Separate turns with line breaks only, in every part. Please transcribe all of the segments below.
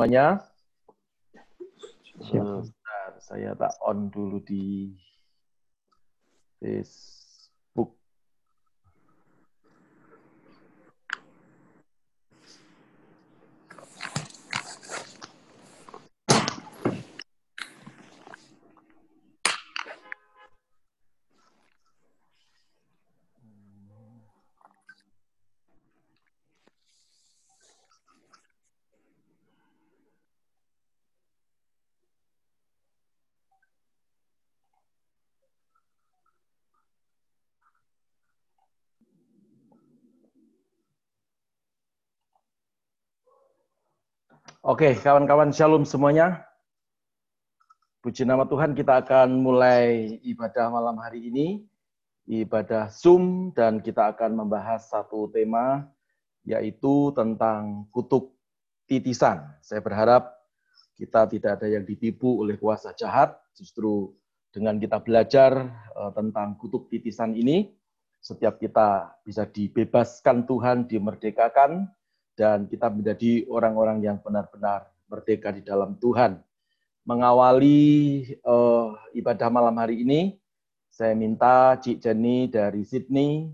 semuanya. Siap. saya tak on dulu di Facebook. Oke, kawan-kawan Shalom semuanya. Puji nama Tuhan, kita akan mulai ibadah malam hari ini, ibadah Zoom, dan kita akan membahas satu tema, yaitu tentang kutuk titisan. Saya berharap kita tidak ada yang ditipu oleh kuasa jahat, justru dengan kita belajar uh, tentang kutuk titisan ini, setiap kita bisa dibebaskan Tuhan, dimerdekakan, dan kita menjadi orang-orang yang benar-benar merdeka di dalam Tuhan. Mengawali uh, ibadah malam hari ini, saya minta Cik Jenny dari Sydney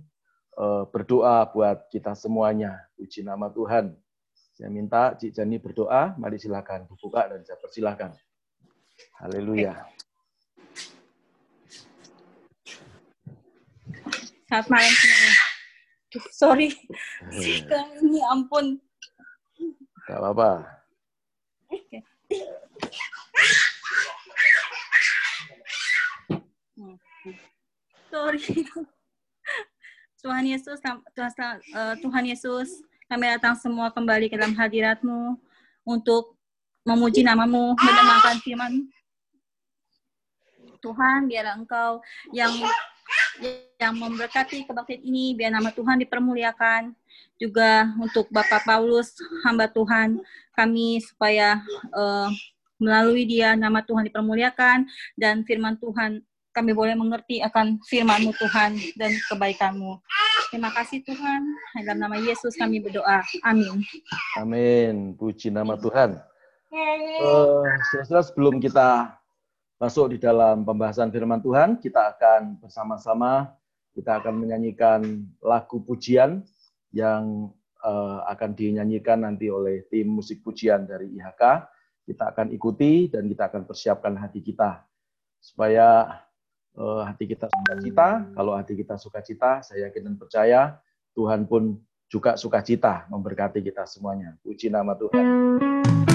uh, berdoa buat kita semuanya. Puji nama Tuhan. Saya minta Cik Jenny berdoa. Mari silakan dibuka dan saya persilahkan. Haleluya.
Selamat malam semuanya sorry. ini ampun.
Gak apa-apa.
Okay. Sorry. Tuhan Yesus, Tuhan, uh, Tuhan Yesus, kami datang semua kembali ke dalam hadiratmu untuk memuji namamu, mendengarkan firman. Tuhan, biar Engkau yang yang memberkati kebaktian ini, biar nama Tuhan dipermuliakan. Juga untuk Bapak Paulus, hamba Tuhan, kami supaya uh, melalui dia nama Tuhan dipermuliakan dan firman Tuhan kami boleh mengerti akan firman-Mu Tuhan dan kebaikan-Mu. Terima kasih Tuhan. Dalam nama Yesus kami berdoa. Amin.
Amin. Puji nama Tuhan. Uh, sebelum kita masuk di dalam pembahasan firman Tuhan, kita akan bersama-sama kita akan menyanyikan lagu pujian yang uh, akan dinyanyikan nanti oleh tim musik pujian dari IHK. Kita akan ikuti dan kita akan persiapkan hati kita supaya uh, hati kita sukacita. Kalau hati kita sukacita, saya yakin dan percaya Tuhan pun juga sukacita memberkati kita semuanya. Puji nama Tuhan.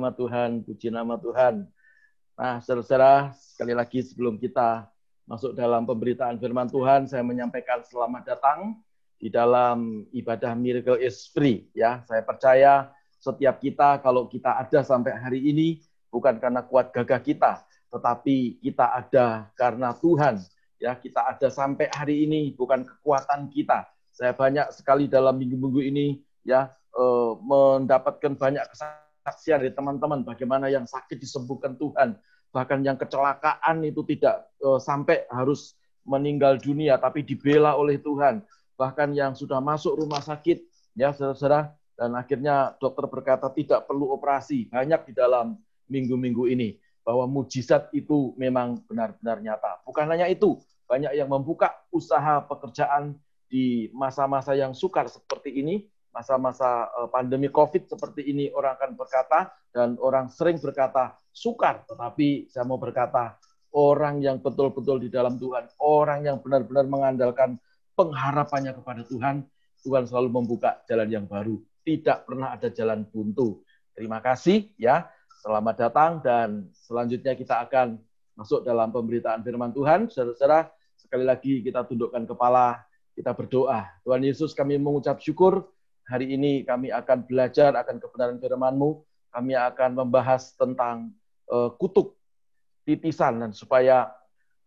Nama Tuhan, puji nama Tuhan. Nah, saudara-saudara, sekali lagi sebelum kita masuk dalam pemberitaan firman Tuhan, saya menyampaikan selamat datang di dalam ibadah Miracle is Free. Ya, saya percaya setiap kita kalau kita ada sampai hari ini bukan karena kuat gagah kita, tetapi kita ada karena Tuhan. Ya, kita ada sampai hari ini bukan kekuatan kita, saya banyak sekali dalam minggu-minggu ini ya eh, mendapatkan banyak kesaksian dari teman-teman bagaimana yang sakit disembuhkan Tuhan, bahkan yang kecelakaan itu tidak eh, sampai harus meninggal dunia tapi dibela oleh Tuhan, bahkan yang sudah masuk rumah sakit ya saudara dan akhirnya dokter berkata tidak perlu operasi. Banyak di dalam minggu-minggu ini bahwa mujizat itu memang benar-benar nyata. Bukan hanya itu, banyak yang membuka usaha pekerjaan di masa-masa yang sukar seperti ini, masa-masa eh, pandemi COVID seperti ini, orang akan berkata, dan orang sering berkata, sukar. Tetapi saya mau berkata, orang yang betul-betul di dalam Tuhan, orang yang benar-benar mengandalkan pengharapannya kepada Tuhan, Tuhan selalu membuka jalan yang baru. Tidak pernah ada jalan buntu. Terima kasih ya. Selamat datang dan selanjutnya kita akan masuk dalam pemberitaan firman Tuhan. Saudara-saudara, sekali lagi kita tundukkan kepala, kita berdoa. Tuhan Yesus kami mengucap syukur. Hari ini kami akan belajar akan kebenaran firman-Mu. Kami akan membahas tentang uh, kutuk titisan dan supaya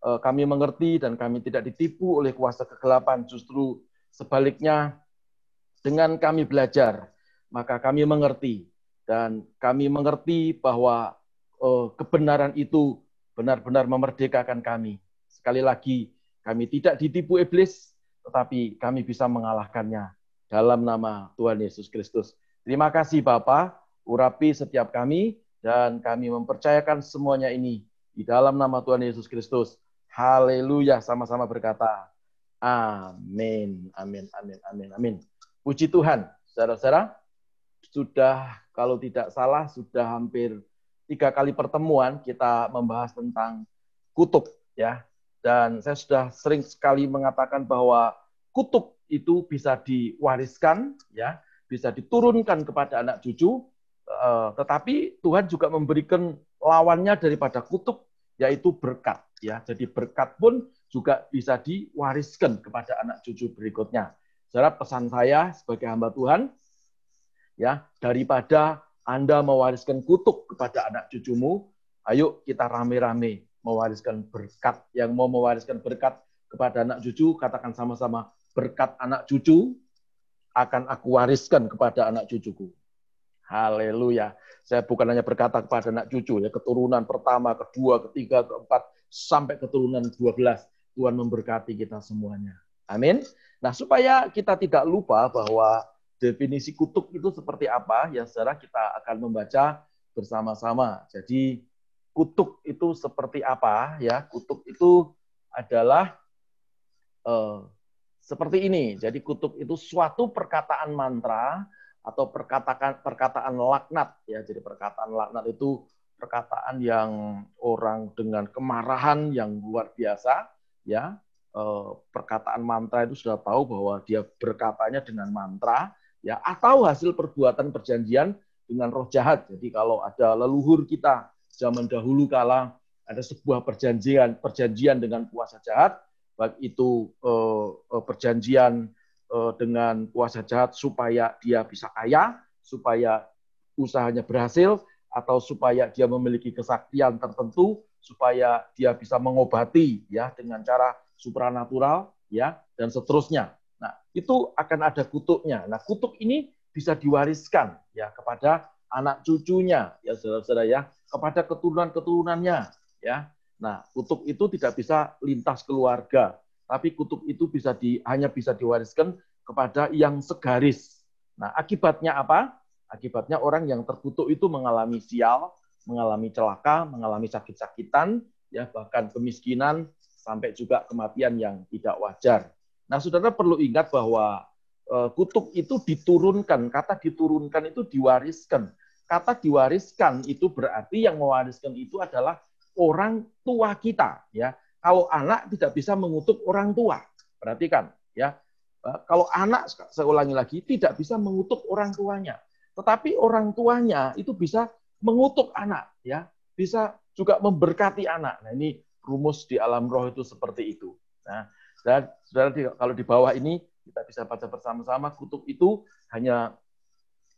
uh, kami mengerti dan kami tidak ditipu oleh kuasa kegelapan. Justru sebaliknya dengan kami belajar, maka kami mengerti dan kami mengerti bahwa uh, kebenaran itu benar-benar memerdekakan kami. Sekali lagi, kami tidak ditipu iblis, tetapi kami bisa mengalahkannya dalam nama Tuhan Yesus Kristus. Terima kasih Bapa, urapi setiap kami dan kami mempercayakan semuanya ini di dalam nama Tuhan Yesus Kristus. Haleluya, sama-sama berkata, Amin, amin, amin, amin, amin. Puji Tuhan, saudara-saudara, sudah kalau tidak salah sudah hampir tiga kali pertemuan kita membahas tentang kutub ya dan saya sudah sering sekali mengatakan bahwa kutub itu bisa diwariskan, ya, bisa diturunkan kepada anak cucu, eh, tetapi Tuhan juga memberikan lawannya daripada kutub, yaitu berkat. Ya, jadi berkat pun juga bisa diwariskan kepada anak cucu berikutnya. Saudara, pesan saya sebagai hamba Tuhan, ya daripada Anda mewariskan kutub kepada anak cucumu, ayo kita rame-rame mewariskan berkat. Yang mau mewariskan berkat kepada anak cucu, katakan sama-sama, berkat anak cucu akan aku wariskan kepada anak cucuku. Haleluya. Saya bukan hanya berkata kepada anak cucu, ya keturunan pertama, kedua, ketiga, keempat, sampai keturunan 12. Tuhan memberkati kita semuanya. Amin. Nah, supaya kita tidak lupa bahwa definisi kutub itu seperti apa, ya saudara kita akan membaca bersama-sama. Jadi kutub itu seperti apa ya? Kutub itu adalah uh, seperti ini. Jadi kutub itu suatu perkataan mantra atau perkataan perkataan laknat ya. Jadi perkataan laknat itu perkataan yang orang dengan kemarahan yang luar biasa ya. Uh, perkataan mantra itu sudah tahu bahwa dia berkatanya dengan mantra ya atau hasil perbuatan perjanjian dengan roh jahat. Jadi kalau ada leluhur kita zaman dahulu kala ada sebuah perjanjian perjanjian dengan kuasa jahat, baik itu eh, eh, perjanjian eh, dengan kuasa jahat supaya dia bisa kaya, supaya usahanya berhasil, atau supaya dia memiliki kesaktian tertentu, supaya dia bisa mengobati ya dengan cara supranatural ya dan seterusnya. Nah, itu akan ada kutuknya. Nah, kutuk ini bisa diwariskan ya kepada anak cucunya ya saudara-saudara ya, kepada keturunan-keturunannya ya. Nah, kutuk itu tidak bisa lintas keluarga, tapi kutuk itu bisa di, hanya bisa diwariskan kepada yang segaris. Nah, akibatnya apa? Akibatnya orang yang terkutuk itu mengalami sial, mengalami celaka, mengalami sakit-sakitan, ya bahkan kemiskinan sampai juga kematian yang tidak wajar. Nah, saudara perlu ingat bahwa eh, kutuk itu diturunkan, kata diturunkan itu diwariskan. Kata diwariskan itu berarti yang mewariskan itu adalah orang tua kita, ya. Kalau anak tidak bisa mengutuk orang tua, perhatikan, ya. Eh, kalau anak, saya ulangi lagi, tidak bisa mengutuk orang tuanya. Tetapi orang tuanya itu bisa mengutuk anak, ya, bisa juga memberkati anak. Nah ini rumus di alam roh itu seperti itu. Nah, dan saudara kalau di bawah ini kita bisa baca bersama-sama kutuk itu hanya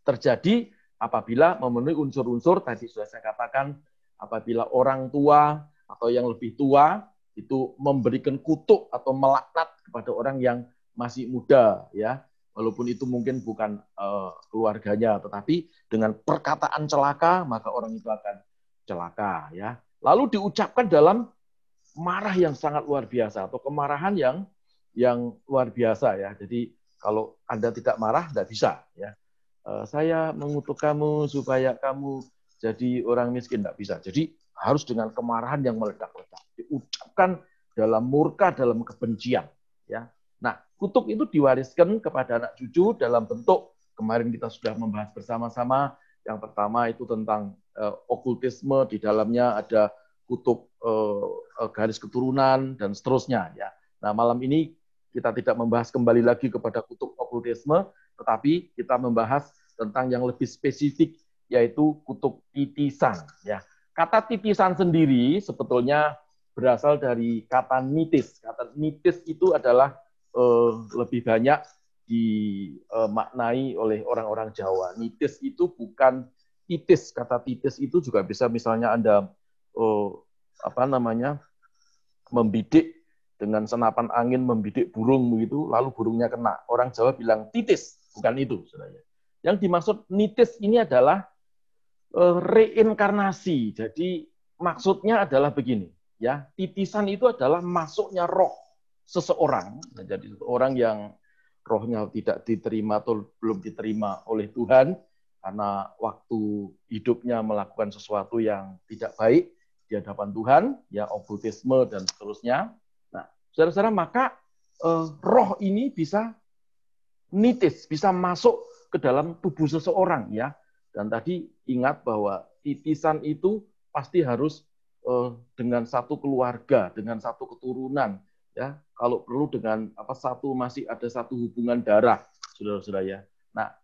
terjadi apabila memenuhi unsur-unsur tadi sudah saya katakan apabila orang tua atau yang lebih tua itu memberikan kutuk atau melaknat kepada orang yang masih muda ya walaupun itu mungkin bukan uh, keluarganya, tetapi dengan perkataan celaka maka orang itu akan celaka ya. Lalu diucapkan dalam marah yang sangat luar biasa atau kemarahan yang yang luar biasa ya. Jadi kalau Anda tidak marah tidak bisa ya. Uh, saya mengutuk kamu supaya kamu jadi orang miskin tidak bisa. Jadi harus dengan kemarahan yang meledak-ledak. Diucapkan dalam murka, dalam kebencian ya. Nah, kutuk itu diwariskan kepada anak cucu dalam bentuk kemarin kita sudah membahas bersama-sama. Yang pertama itu tentang uh, okultisme, di dalamnya ada kutuk uh, garis keturunan dan seterusnya ya. Nah, malam ini kita tidak membahas kembali lagi kepada kutuk okultisme, tetapi kita membahas tentang yang lebih spesifik yaitu kutuk titisan ya. Kata titisan sendiri sebetulnya berasal dari kata nitis. Kata nitis itu adalah uh, lebih banyak dimaknai oleh orang-orang Jawa. Nitis itu bukan titis. Kata titis itu juga bisa misalnya Anda uh, apa namanya membidik dengan senapan angin membidik burung begitu, lalu burungnya kena. Orang Jawa bilang titis, bukan itu sebenarnya. Yang dimaksud nitis ini adalah reinkarnasi. Jadi maksudnya adalah begini, ya. Titisan itu adalah masuknya roh seseorang, jadi orang yang rohnya tidak diterima atau belum diterima oleh Tuhan karena waktu hidupnya melakukan sesuatu yang tidak baik di hadapan Tuhan, ya okultisme dan seterusnya. Nah, saudara-saudara, maka eh, roh ini bisa nitis, bisa masuk ke dalam tubuh seseorang, ya. Dan tadi ingat bahwa titisan itu pasti harus eh, dengan satu keluarga, dengan satu keturunan, ya. Kalau perlu dengan apa satu masih ada satu hubungan darah saudara-saudara ya. Nah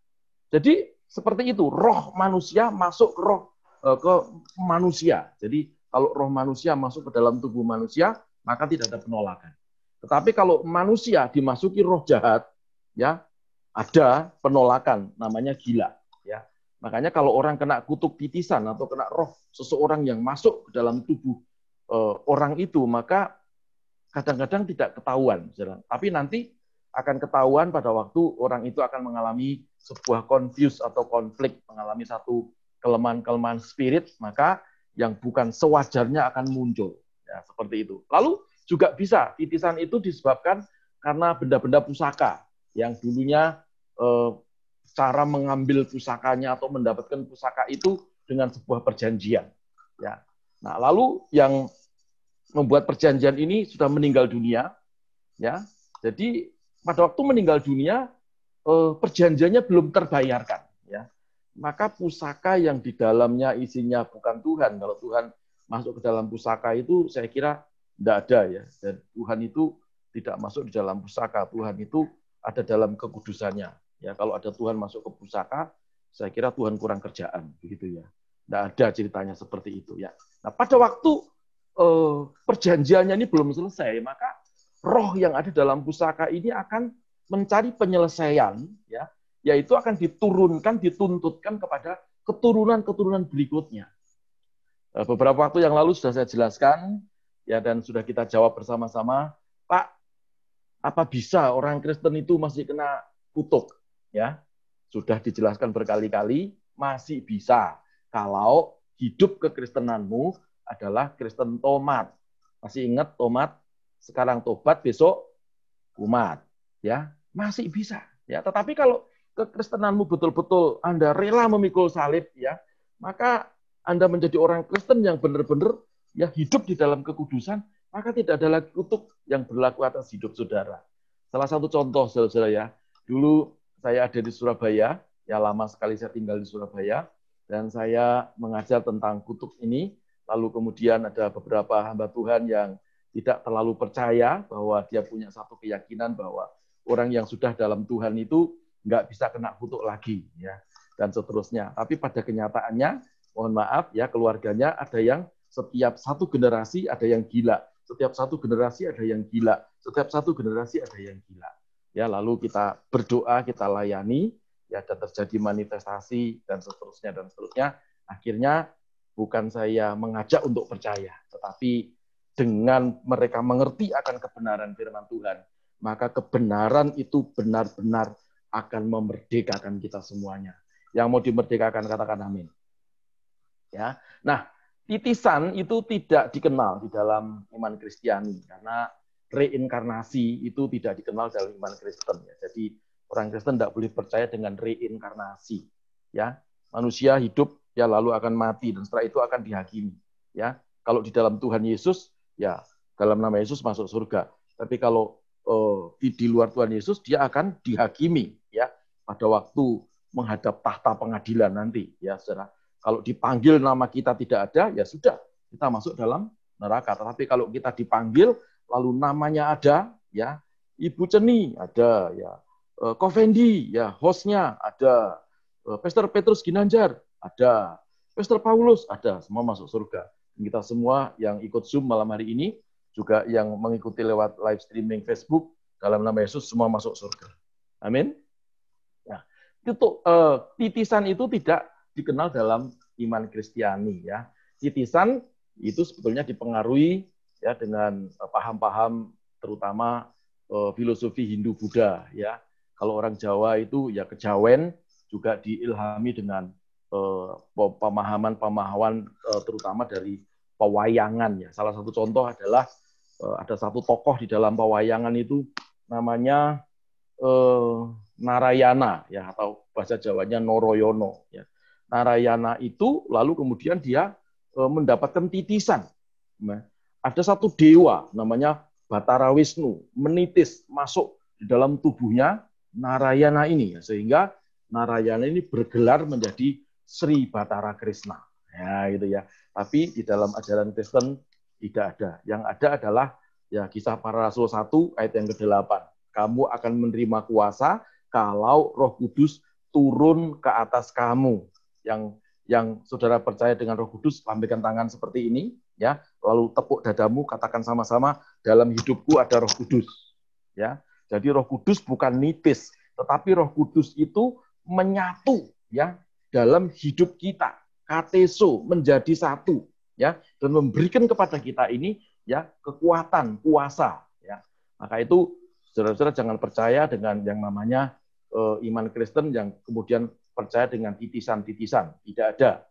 jadi seperti itu roh manusia masuk ke roh eh, ke manusia. Jadi kalau roh manusia masuk ke dalam tubuh manusia maka tidak ada penolakan. Tetapi kalau manusia dimasuki roh jahat ya ada penolakan namanya gila makanya kalau orang kena kutuk titisan atau kena roh seseorang yang masuk ke dalam tubuh eh, orang itu maka kadang-kadang tidak ketahuan, tapi nanti akan ketahuan pada waktu orang itu akan mengalami sebuah confuse atau konflik, mengalami satu kelemahan-kelemahan spirit, maka yang bukan sewajarnya akan muncul. Ya, seperti itu. Lalu juga bisa titisan itu disebabkan karena benda-benda pusaka yang dulunya eh, cara mengambil pusakanya atau mendapatkan pusaka itu dengan sebuah perjanjian. Ya. Nah, lalu yang membuat perjanjian ini sudah meninggal dunia, ya. Jadi pada waktu meninggal dunia eh, perjanjiannya belum terbayarkan, ya. Maka pusaka yang di dalamnya isinya bukan Tuhan. Kalau Tuhan masuk ke dalam pusaka itu, saya kira tidak ada ya. Dan Tuhan itu tidak masuk di dalam pusaka. Tuhan itu ada dalam kekudusannya. Ya, kalau ada Tuhan masuk ke pusaka, saya kira Tuhan kurang kerjaan, begitu ya. Tidak ada ceritanya seperti itu ya. Nah, pada waktu uh, perjanjiannya ini belum selesai, maka roh yang ada dalam pusaka ini akan mencari penyelesaian, ya, yaitu akan diturunkan, dituntutkan kepada keturunan-keturunan berikutnya. Eh, beberapa waktu yang lalu sudah saya jelaskan, ya dan sudah kita jawab bersama-sama, Pak, apa bisa orang Kristen itu masih kena kutuk? Ya, sudah dijelaskan berkali-kali, masih bisa kalau hidup kekristenanmu adalah Kristen tomat. Masih ingat tomat? Sekarang tobat, besok umat. Ya, masih bisa. Ya, tetapi kalau kekristenanmu betul-betul Anda rela memikul salib, ya, maka Anda menjadi orang Kristen yang benar-benar ya hidup di dalam kekudusan, maka tidak ada lagi kutuk yang berlaku atas hidup saudara. Salah satu contoh, saudara ya, dulu saya ada di Surabaya, ya lama sekali saya tinggal di Surabaya, dan saya mengajar tentang kutuk ini, lalu kemudian ada beberapa hamba Tuhan yang tidak terlalu percaya bahwa dia punya satu keyakinan bahwa orang yang sudah dalam Tuhan itu nggak bisa kena kutuk lagi, ya dan seterusnya. Tapi pada kenyataannya, mohon maaf ya keluarganya ada yang setiap satu generasi ada yang gila, setiap satu generasi ada yang gila, setiap satu generasi ada yang gila. Ya lalu kita berdoa, kita layani, ya dan terjadi manifestasi dan seterusnya dan seterusnya. Akhirnya bukan saya mengajak untuk percaya, tetapi dengan mereka mengerti akan kebenaran firman Tuhan, maka kebenaran itu benar-benar akan memerdekakan kita semuanya. Yang mau dimerdekakan katakan amin. Ya. Nah, titisan itu tidak dikenal di dalam iman Kristiani karena reinkarnasi itu tidak dikenal dalam iman Kristen ya. Jadi orang Kristen tidak boleh percaya dengan reinkarnasi ya. Manusia hidup ya lalu akan mati dan setelah itu akan dihakimi ya. Kalau di dalam Tuhan Yesus ya dalam nama Yesus masuk surga. Tapi kalau uh, di, di luar Tuhan Yesus dia akan dihakimi ya pada waktu menghadap tahta pengadilan nanti ya Saudara. Kalau dipanggil nama kita tidak ada ya sudah kita masuk dalam neraka. Tetapi kalau kita dipanggil lalu namanya ada ya Ibu Ceni ada ya eh, Kovendi ya hostnya ada eh, Pastor Petrus Ginanjar ada Pastor Paulus ada semua masuk surga. Kita semua yang ikut Zoom malam hari ini juga yang mengikuti lewat live streaming Facebook dalam nama Yesus semua masuk surga. Amin itu uh, titisan itu tidak dikenal dalam iman Kristiani ya. Titisan itu sebetulnya dipengaruhi ya dengan eh, paham-paham terutama uh, filosofi Hindu Buddha ya. Kalau orang Jawa itu ya kejawen juga diilhami dengan pemahaman-pemahaman uh, terutama dari pewayangan ya. Salah satu contoh adalah ada satu tokoh di dalam pewayangan itu namanya Narayana ya atau bahasa Jawanya Noroyono ya. Narayana itu lalu kemudian dia mendapatkan titisan. Nah, ada satu dewa namanya Batara Wisnu menitis masuk di dalam tubuhnya Narayana ini ya, sehingga Narayana ini bergelar menjadi Sri Batara Krishna. Ya gitu ya. Tapi di dalam ajaran Kristen tidak ada. Yang ada adalah ya kisah para rasul 1 ayat yang ke-8. Kamu akan menerima kuasa kalau Roh Kudus turun ke atas kamu. Yang yang saudara percaya dengan Roh Kudus, lambaikan tangan seperti ini, ya. Lalu tepuk dadamu, katakan sama-sama, dalam hidupku ada Roh Kudus. Ya. Jadi Roh Kudus bukan nitis, tetapi Roh Kudus itu menyatu, ya, dalam hidup kita. Kateso menjadi satu, ya, dan memberikan kepada kita ini ya kekuatan, kuasa, ya. Maka itu saudara-saudara jangan percaya dengan yang namanya uh, iman Kristen yang kemudian percaya dengan titisan-titisan. Tidak ada,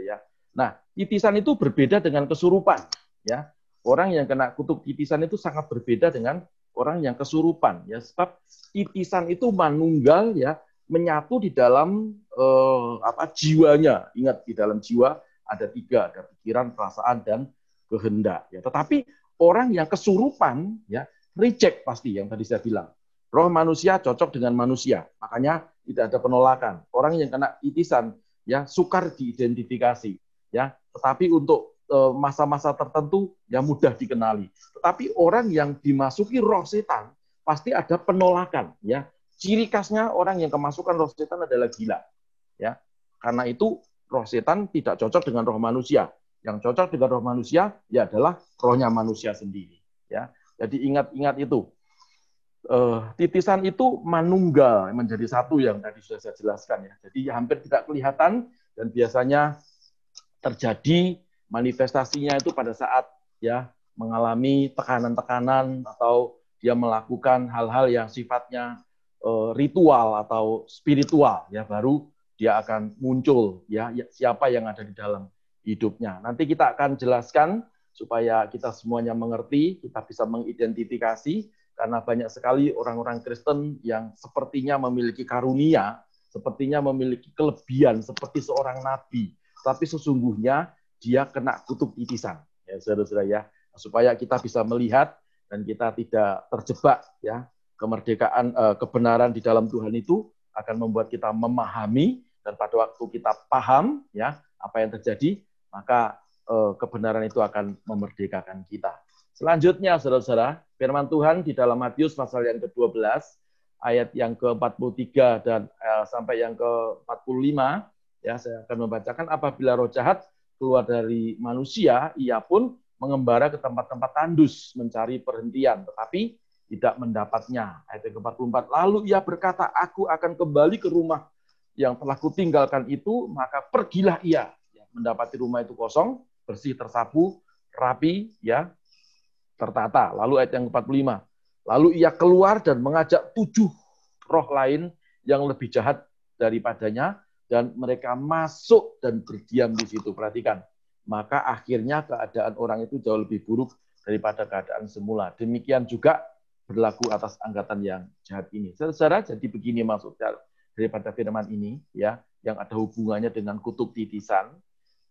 ya. Nah, titisan itu berbeda dengan kesurupan, ya. Orang yang kena kutuk titisan itu sangat berbeda dengan orang yang kesurupan, ya. Sebab titisan itu manunggal, ya, menyatu di dalam eh, apa jiwanya. Ingat di dalam jiwa ada tiga, ada pikiran, perasaan, dan kehendak. Ya. Tetapi orang yang kesurupan, ya, reject pasti yang tadi saya bilang. Roh manusia cocok dengan manusia, makanya tidak ada penolakan. Orang yang kena titisan ya sukar diidentifikasi, ya. Tetapi untuk eh, masa-masa tertentu ya mudah dikenali. Tetapi orang yang dimasuki roh setan pasti ada penolakan, ya. Ciri khasnya orang yang kemasukan roh setan adalah gila, ya. Karena itu roh setan tidak cocok dengan roh manusia. Yang cocok dengan roh manusia ya adalah rohnya manusia sendiri, ya. Jadi ingat-ingat itu. Eh, titisan itu manunggal menjadi satu yang tadi sudah saya jelaskan ya. Jadi hampir tidak kelihatan dan biasanya terjadi manifestasinya itu pada saat ya mengalami tekanan-tekanan atau dia melakukan hal-hal yang sifatnya eh, ritual atau spiritual ya baru dia akan muncul ya ya, siapa yang ada di dalam hidupnya. Nanti kita akan jelaskan supaya kita semuanya mengerti, kita bisa mengidentifikasi karena banyak sekali orang-orang Kristen yang sepertinya memiliki karunia, sepertinya memiliki kelebihan seperti seorang nabi, tapi sesungguhnya dia kena kutuk titisan. Ya, saudara-saudara ya, supaya kita bisa melihat dan kita tidak terjebak ya kemerdekaan eh, kebenaran di dalam Tuhan itu akan membuat kita memahami dan pada waktu kita paham ya apa yang terjadi maka eh, kebenaran itu akan memerdekakan kita. Selanjutnya saudara-saudara, firman Tuhan di dalam Matius pasal yang ke-12 ayat yang ke-43 dan eh, sampai yang ke-45 ya saya akan membacakan apabila roh jahat keluar dari manusia ia pun mengembara ke tempat-tempat tandus mencari perhentian tetapi tidak mendapatnya. Ayat yang ke-44. Lalu ia berkata, aku akan kembali ke rumah yang telah kutinggalkan itu, maka pergilah ia. Ya, mendapati rumah itu kosong, bersih, tersapu, rapi, ya, tertata. Lalu ayat yang ke-45. Lalu ia keluar dan mengajak tujuh roh lain yang lebih jahat daripadanya, dan mereka masuk dan berdiam di situ. Perhatikan. Maka akhirnya keadaan orang itu jauh lebih buruk daripada keadaan semula. Demikian juga berlaku atas angkatan yang jahat ini. Saudara, jadi begini maksudnya daripada firman ini, ya, yang ada hubungannya dengan kutub titisan.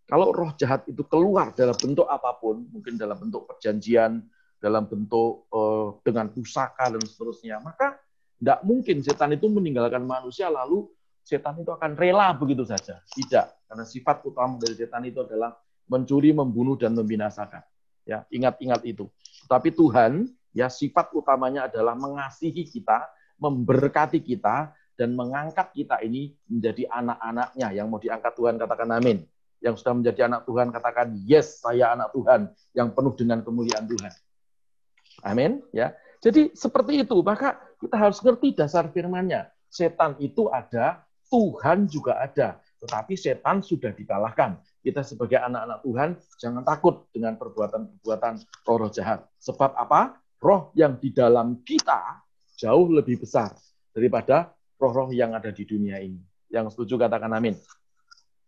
Kalau roh jahat itu keluar dalam bentuk apa pun, mungkin dalam bentuk perjanjian, dalam bentuk uh, dengan pusaka dan seterusnya, maka tidak mungkin setan itu meninggalkan manusia lalu setan itu akan rela begitu saja. Tidak, karena sifat utama dari setan itu adalah mencuri, membunuh dan membinasakan. Ya, ingat-ingat itu. Tapi Tuhan ya sifat utamanya adalah mengasihi kita, memberkati kita, dan mengangkat kita ini menjadi anak-anaknya yang mau diangkat Tuhan katakan amin. Yang sudah menjadi anak Tuhan katakan yes saya anak Tuhan yang penuh dengan kemuliaan Tuhan. Amin ya. Jadi seperti itu maka kita harus ngerti dasar firman-Nya. Setan itu ada, Tuhan juga ada. Tetapi setan sudah dikalahkan. Kita sebagai anak-anak Tuhan jangan takut dengan perbuatan-perbuatan roh-roh jahat. Sebab apa? roh yang di dalam kita jauh lebih besar daripada roh-roh yang ada di dunia ini. Yang setuju katakan amin.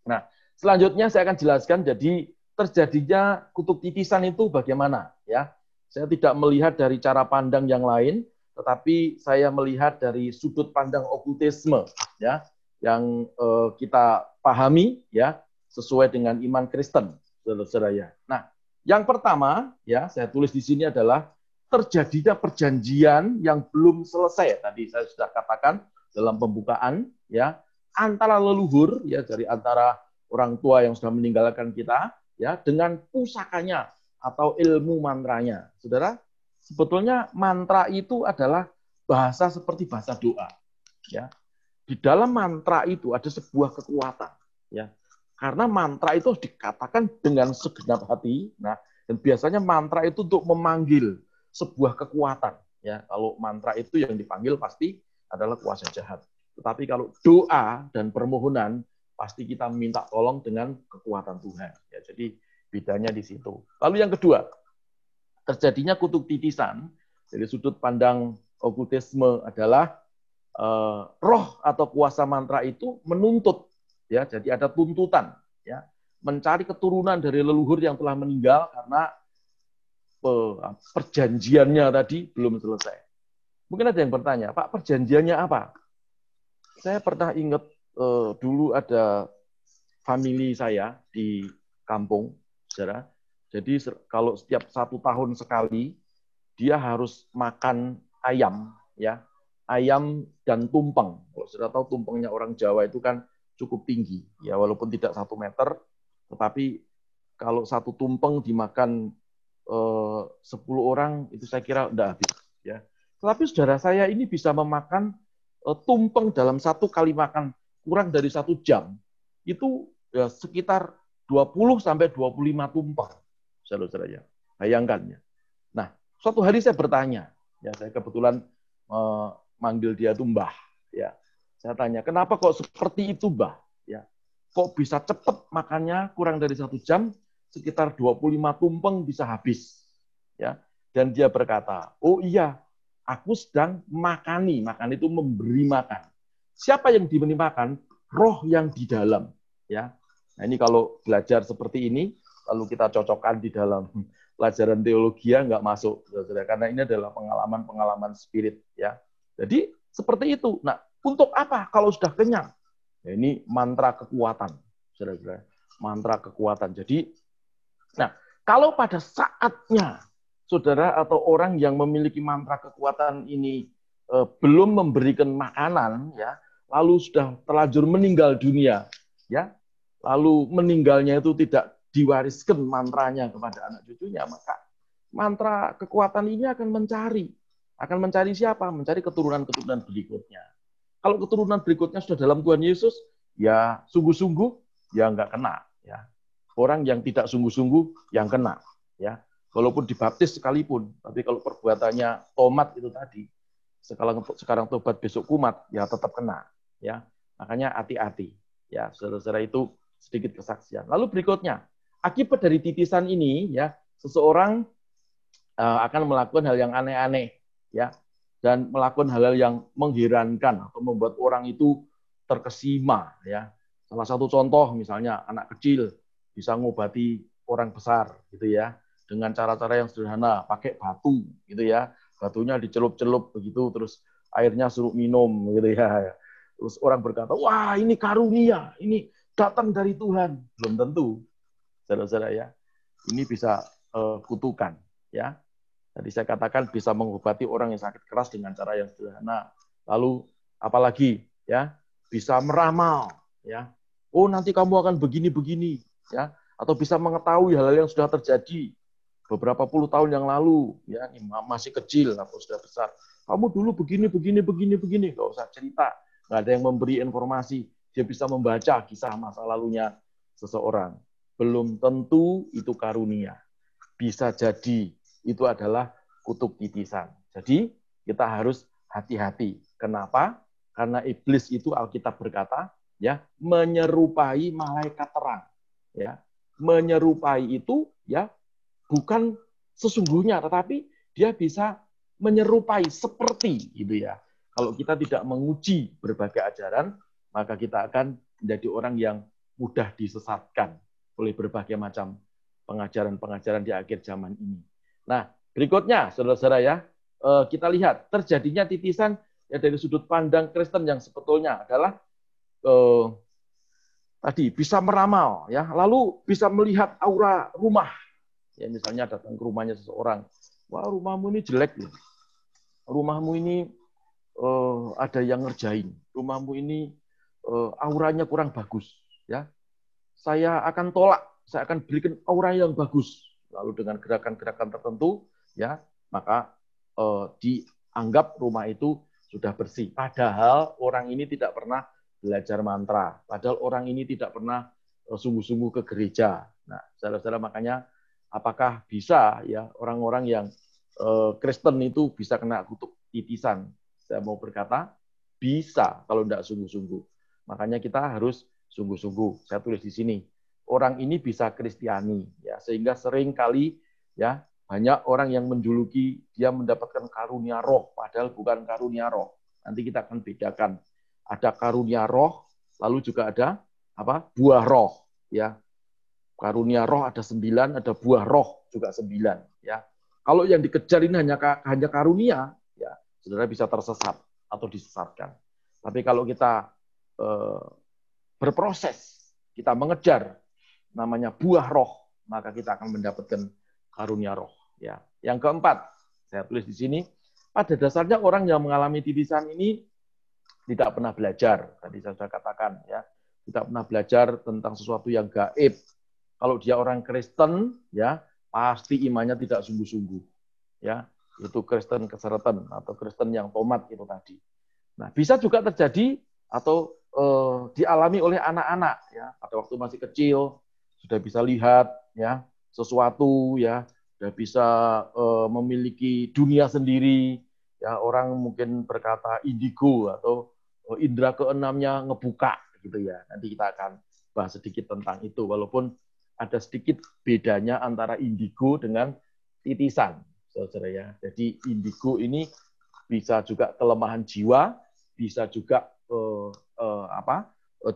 Nah, selanjutnya saya akan jelaskan jadi terjadinya kutub titisan itu bagaimana ya. Saya tidak melihat dari cara pandang yang lain, tetapi saya melihat dari sudut pandang okultisme ya yang eh, kita pahami ya sesuai dengan iman Kristen, saudara-saudara ya. Nah, yang pertama ya saya tulis di sini adalah terjadinya perjanjian yang belum selesai. Tadi saya sudah katakan dalam pembukaan ya antara leluhur ya dari antara orang tua yang sudah meninggalkan kita ya dengan pusakanya atau ilmu mantranya. Saudara, sebetulnya mantra itu adalah bahasa seperti bahasa doa. Ya. Di dalam mantra itu ada sebuah kekuatan, ya. Karena mantra itu dikatakan dengan segenap hati. Nah, dan biasanya mantra itu untuk memanggil, sebuah kekuatan. Ya, kalau mantra itu yang dipanggil pasti adalah kuasa jahat. Tetapi kalau doa dan permohonan pasti kita minta tolong dengan kekuatan Tuhan. Ya, jadi bedanya di situ. Lalu yang kedua, terjadinya kutub titisan dari sudut pandang okultisme adalah eh, roh atau kuasa mantra itu menuntut ya jadi ada tuntutan ya mencari keturunan dari leluhur yang telah meninggal karena perjanjiannya tadi belum selesai. Mungkin ada yang bertanya, Pak perjanjiannya apa? Saya pernah ingat uh, dulu ada family saya di kampung, saudara. Jadi kalau setiap satu tahun sekali dia harus makan ayam, ya ayam dan tumpeng. Kalau sudah tahu tumpengnya orang Jawa itu kan cukup tinggi, ya walaupun tidak satu meter, tetapi kalau satu tumpeng dimakan 10 eh, orang itu saya kira udah habis ya. Tetapi saudara saya ini bisa memakan uh, tumpeng dalam satu kali makan kurang dari satu jam itu ya, sekitar 20 sampai 25 tumpeng saudara-saudara. Bayangkan ya. Nah, suatu hari saya bertanya, ya saya kebetulan eh, manggil dia tuh Mbah, ya. Saya tanya, kenapa kok seperti itu, Mbah? Ya, kok bisa cepat makannya kurang dari satu jam, sekitar 25 tumpeng bisa habis, ya. Dan dia berkata, oh iya, aku sedang makani, makan itu memberi makan. Siapa yang diberi makan? Roh yang di dalam, ya. Nah ini kalau belajar seperti ini, lalu kita cocokkan di dalam pelajaran teologi ya nggak masuk. Karena ini adalah pengalaman-pengalaman spirit, ya. Jadi seperti itu. Nah, untuk apa kalau sudah kenyang? Ya, ini mantra kekuatan, saudara-saudara. Mantra kekuatan. Jadi, nah kalau pada saatnya saudara atau orang yang memiliki mantra kekuatan ini eh, belum memberikan makanan, ya, lalu sudah terlanjur meninggal dunia, ya, lalu meninggalnya itu tidak diwariskan mantranya kepada anak cucunya, maka mantra kekuatan ini akan mencari, akan mencari siapa? Mencari keturunan-keturunan berikutnya. Kalau keturunan berikutnya sudah dalam Tuhan Yesus, ya sungguh-sungguh ya nggak kena. Ya. Orang yang tidak sungguh-sungguh yang kena. Ya. Walaupun dibaptis sekalipun, tapi kalau perbuatannya tomat itu tadi, sekarang sekarang tobat besok kumat, ya tetap kena. Ya. Makanya hati-hati. Ya, saudara-saudara itu sedikit kesaksian. Lalu berikutnya, akibat dari titisan ini, ya seseorang uh, akan melakukan hal yang aneh-aneh, ya dan melakukan hal-hal yang mengherankan atau membuat orang itu terkesima ya. Salah satu contoh misalnya anak kecil bisa ngobati orang besar gitu ya dengan cara-cara yang sederhana, pakai batu gitu ya. Batunya dicelup-celup begitu terus airnya suruh minum gitu ya. Terus orang berkata, "Wah, ini karunia, ini datang dari Tuhan." Belum tentu. Saudara-saudara ya. Ini bisa uh, kutukan ya Tadi saya katakan bisa mengobati orang yang sakit keras dengan cara yang sederhana. Lalu apalagi ya bisa meramal ya. Oh nanti kamu akan begini-begini ya atau bisa mengetahui hal-hal yang sudah terjadi beberapa puluh tahun yang lalu ya masih kecil atau sudah besar. Kamu dulu begini begini begini begini nggak usah cerita, nggak ada yang memberi informasi. Dia bisa membaca kisah masa lalunya seseorang. Belum tentu itu karunia. Bisa jadi itu adalah kutub titisan. Jadi kita harus hati-hati. Kenapa? Karena iblis itu Alkitab berkata, ya, menyerupai malaikat terang. Ya, menyerupai itu ya bukan sesungguhnya, tetapi dia bisa menyerupai seperti gitu ya. Kalau kita tidak menguji berbagai ajaran, maka kita akan menjadi orang yang mudah disesatkan oleh berbagai macam pengajaran-pengajaran di akhir zaman ini. Nah, berikutnya, saudara-saudara ya, eh, kita lihat terjadinya titisan ya dari sudut pandang Kristen yang sebetulnya adalah eh, tadi bisa meramal, ya, lalu bisa melihat aura rumah. Ya, misalnya datang ke rumahnya seseorang, wah rumahmu ini jelek, ya. rumahmu ini eh, ada yang ngerjain, rumahmu ini eh, auranya kurang bagus, ya. Saya akan tolak, saya akan berikan aura yang bagus. Lalu dengan gerakan-gerakan tertentu ya maka eh, dianggap rumah itu sudah bersih. Padahal orang ini tidak pernah belajar mantra. Padahal orang ini tidak pernah eh, sungguh-sungguh ke gereja. Nah saudara-saudara makanya apakah bisa ya orang-orang yang Kristen itu bisa kena kutuk titisan? Saya mau berkata bisa kalau tidak sungguh-sungguh makanya kita harus sungguh-sungguh saya tulis di sini orang ini bisa Kristiani ya sehingga sering kali ya banyak orang yang menjuluki dia mendapatkan karunia roh padahal bukan karunia roh. Nanti kita akan bedakan. Ada karunia roh, lalu juga ada apa? buah roh ya. Karunia roh ada sembilan, ada buah roh juga sembilan ya. Kalau yang dikejar ini hanya hanya karunia, ya saudara bisa tersesat atau disesatkan. Tapi kalau kita berproses, kita mengejar namanya buah roh, maka kita akan mendapatkan karunia roh. Ya. Yang keempat, saya tulis di sini, pada dasarnya orang yang mengalami titisan ini tidak pernah belajar. Tadi saya sudah katakan, ya, tidak pernah belajar tentang sesuatu yang gaib. Kalau dia orang Kristen, ya pasti imannya tidak sungguh-sungguh. Ya, itu Kristen keseretan atau Kristen yang tomat itu tadi. Nah, bisa juga terjadi atau eh, dialami oleh anak-anak ya pada waktu masih kecil sudah bisa lihat ya sesuatu ya sudah bisa uh, memiliki dunia sendiri. Ya, orang mungkin berkata indigo atau uh, indera keenamnya ngebuka gitu ya. Nanti kita akan bahas sedikit tentang itu walaupun ada sedikit bedanya antara indigo dengan titisan, saudara ya. Jadi indigo ini bisa juga kelemahan jiwa, bisa juga uh, uh, apa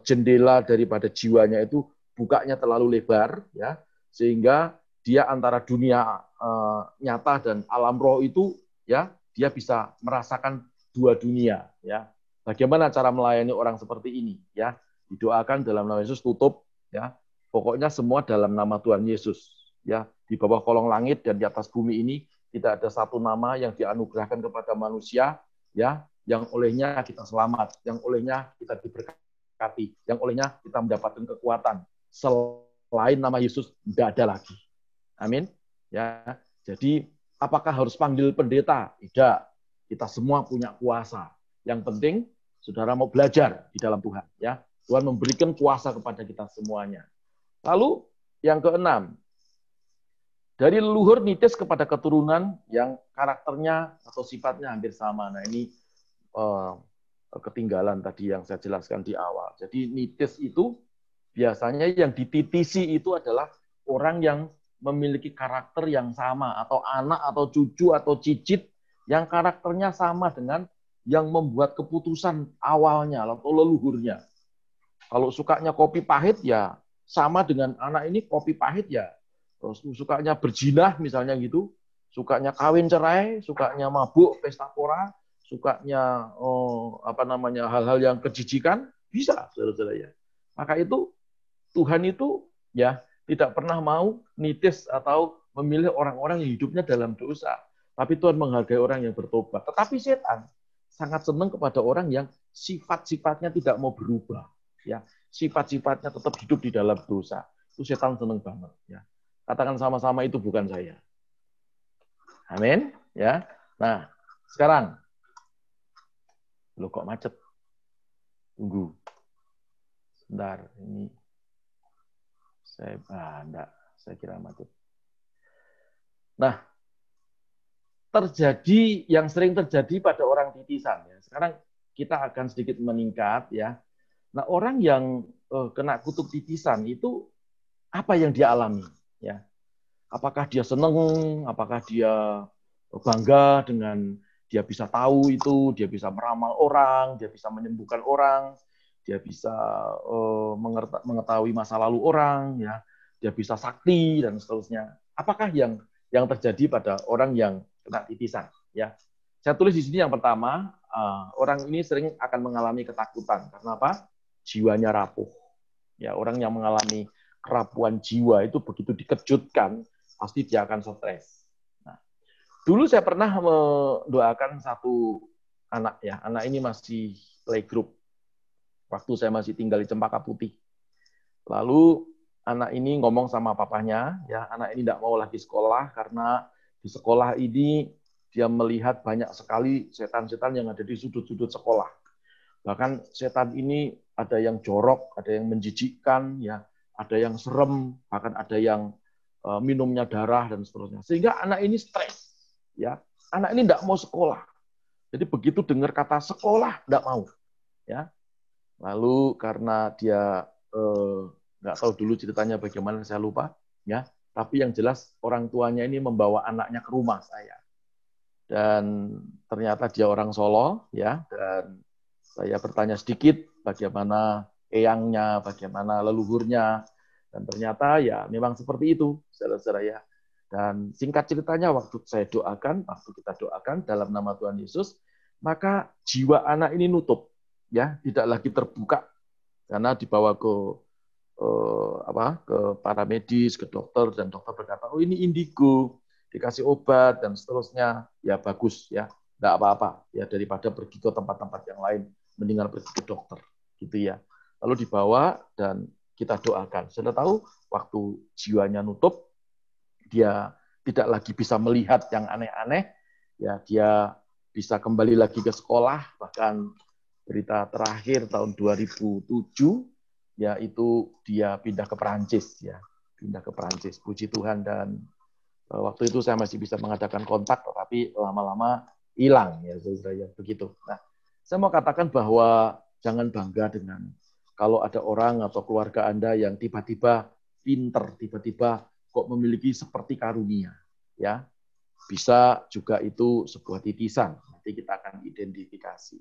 jendela daripada jiwanya itu bukanya terlalu lebar, ya. Sehingga dia antara dunia uh, nyata dan alam roh itu ya dia bisa merasakan dua dunia ya. Bagaimana cara melayani orang seperti ini ya? Didoakan dalam nama Yesus tutup ya. Pokoknya semua dalam nama Tuhan Yesus ya. Di bawah kolong langit dan di atas bumi ini tidak ada satu nama yang dianugerahkan kepada manusia ya yang olehnya kita selamat yang olehnya kita diberkati yang olehnya kita mendapatkan kekuatan selain nama Yesus tidak ada lagi. Amin. Ya. Jadi apakah harus panggil pendeta? Tidak. Kita semua punya kuasa. Yang penting saudara mau belajar di dalam Tuhan, ya. Tuhan memberikan kuasa kepada kita semuanya. Lalu yang keenam, dari leluhur nitis kepada keturunan yang karakternya atau sifatnya hampir sama. Nah ini uh, ketinggalan tadi yang saya jelaskan di awal. Jadi nitis itu biasanya yang dititisi itu adalah orang yang memiliki karakter yang sama atau anak atau cucu atau cicit yang karakternya sama dengan yang membuat keputusan awalnya atau leluhurnya. Kalau sukanya kopi pahit ya sama dengan anak ini kopi pahit ya. Terus sukanya berjinah misalnya gitu, sukanya kawin cerai, sukanya mabuk, pesta pora, sukanya oh, apa namanya hal-hal yang kejijikan bisa saudara-saudara ya. Maka itu Tuhan itu ya tidak pernah mau nitis atau memilih orang-orang yang hidupnya dalam dosa. Tapi Tuhan menghargai orang yang bertobat. Tetapi setan sangat senang kepada orang yang sifat-sifatnya tidak mau berubah. Ya, sifat-sifatnya tetap hidup di dalam dosa. Itu setan senang banget. Ya, katakan sama-sama itu bukan saya. Amin. Ya. Nah, sekarang, lo kok macet? Tunggu. Sebentar, ini saya ah, enggak, saya kira macet. Nah, terjadi yang sering terjadi pada orang titisan ya. Sekarang kita akan sedikit meningkat ya. Nah, orang yang uh, kena kutuk titisan itu apa yang dia alami ya? Apakah dia senang, apakah dia bangga dengan dia bisa tahu itu, dia bisa meramal orang, dia bisa menyembuhkan orang, dia bisa uh, mengetahui masa lalu orang, ya, dia bisa sakti dan seterusnya. Apakah yang yang terjadi pada orang yang kena titisan? Ya, saya tulis di sini yang pertama, uh, orang ini sering akan mengalami ketakutan karena apa? Jiwanya rapuh. Ya, orang yang mengalami kerapuhan jiwa itu begitu dikejutkan, pasti dia akan stres. Dulu saya pernah mendoakan satu anak ya, anak ini masih playgroup waktu saya masih tinggal di Cempaka Putih. Lalu anak ini ngomong sama papanya, ya anak ini tidak mau lagi sekolah karena di sekolah ini dia melihat banyak sekali setan-setan yang ada di sudut-sudut sekolah. Bahkan setan ini ada yang jorok, ada yang menjijikkan, ya, ada yang serem, bahkan ada yang uh, minumnya darah dan seterusnya. Sehingga anak ini stres, ya. Anak ini tidak mau sekolah. Jadi begitu dengar kata sekolah, tidak mau. Ya, Lalu karena dia eh, nggak tahu dulu ceritanya bagaimana saya lupa, ya. Tapi yang jelas orang tuanya ini membawa anaknya ke rumah saya. Dan ternyata dia orang Solo, ya. Dan saya bertanya sedikit bagaimana eyangnya, bagaimana leluhurnya, dan ternyata ya memang seperti itu, saudara-saudara ya. Dan singkat ceritanya waktu saya doakan, waktu kita doakan dalam nama Tuhan Yesus, maka jiwa anak ini nutup ya. Tidak lagi terbuka. Karena dibawa ke eh, apa ke para medis ke dokter dan dokter berkata oh ini indigo. Dikasih obat dan seterusnya. Ya bagus ya. Tidak apa-apa ya daripada pergi ke tempat-tempat yang lain. Mendingan pergi ke dokter gitu ya. Lalu dibawa dan kita doakan. Sudah tahu waktu jiwanya nutup dia tidak lagi bisa melihat yang aneh-aneh ya dia bisa kembali lagi ke sekolah. Bahkan berita terakhir tahun 2007 yaitu dia pindah ke Perancis ya. Pindah ke Perancis. Puji Tuhan dan Eh, waktu itu saya masih bisa mengadakan kontak, tetapi lama-lama hilang ya saudara begitu. Nah, saya mau katakan bahwa jangan bangga dengan kalau ada orang atau keluarga Anda yang tiba-tiba pinter, tiba-tiba kok memiliki seperti karunia, ya. Bisa juga itu sebuah titisan. Nanti kita akan identifikasi.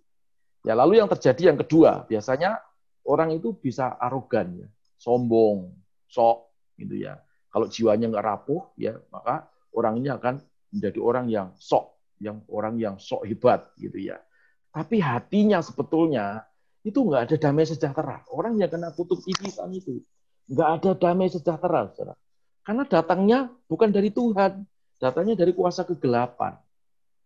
Ya, lalu yang terjadi yang kedua, biasanya orang itu bisa arogan ya, sombong, sok gitu ya. Kalau jiwanya nggak rapuh ya, maka orang ini akan menjadi orang yang sok yang orang yang sok hebat gitu ya. Tapi hatinya sebetulnya itu nggak ada damai sejahtera. Orang yang kena kutuk titisan itu nggak ada damai sejahtera, saudara. Karena datangnya bukan dari Tuhan, datangnya dari kuasa kegelapan.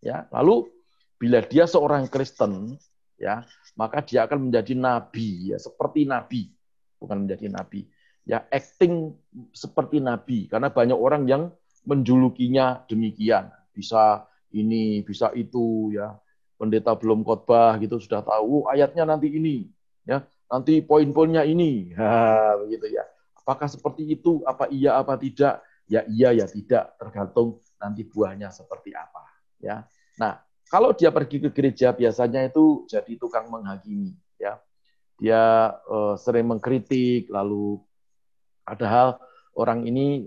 Ya, lalu bila dia seorang Kristen, ya, maka dia akan menjadi nabi, ya, seperti nabi, bukan menjadi nabi, ya, acting seperti nabi. Karena banyak orang yang menjulukinya demikian, bisa ini, bisa itu ya. Pendeta belum khotbah gitu sudah tahu oh, ayatnya nanti ini ya. Nanti poin-poinnya ini. Ha, begitu ya. Apakah seperti itu? Apa iya apa tidak? Ya iya ya tidak, tergantung nanti buahnya seperti apa, ya. Nah, kalau dia pergi ke gereja biasanya itu jadi tukang menghakimi, ya. Dia uh, sering mengkritik lalu ada hal orang ini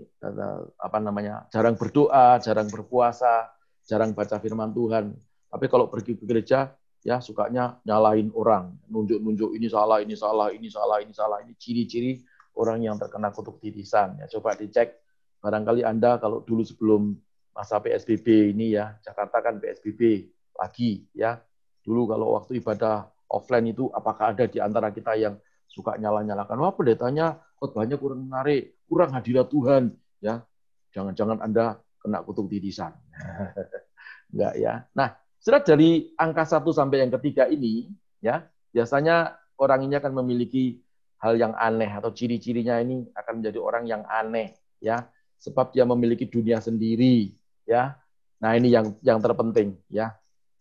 apa namanya jarang berdoa, jarang berpuasa, jarang baca firman Tuhan. Tapi kalau pergi ke gereja, ya sukanya nyalahin orang, nunjuk-nunjuk ini salah, ini salah, ini salah, ini salah. Ini ciri-ciri orang yang terkena kutuk titisan. Ya, coba dicek. Barangkali Anda kalau dulu sebelum masa PSBB ini ya, Jakarta kan PSBB lagi ya. Dulu kalau waktu ibadah offline itu apakah ada di antara kita yang suka nyala-nyalakan, wah pendetanya khotbahnya kurang menarik, kurang hadirat Tuhan, ya. Jangan-jangan Anda kena kutuk titisan. Enggak ya. Nah, surat dari angka satu sampai yang ketiga ini, ya biasanya orang ini akan memiliki hal yang aneh atau ciri-cirinya ini akan menjadi orang yang aneh, ya, sebab dia memiliki dunia sendiri, ya. Nah ini yang yang terpenting, ya,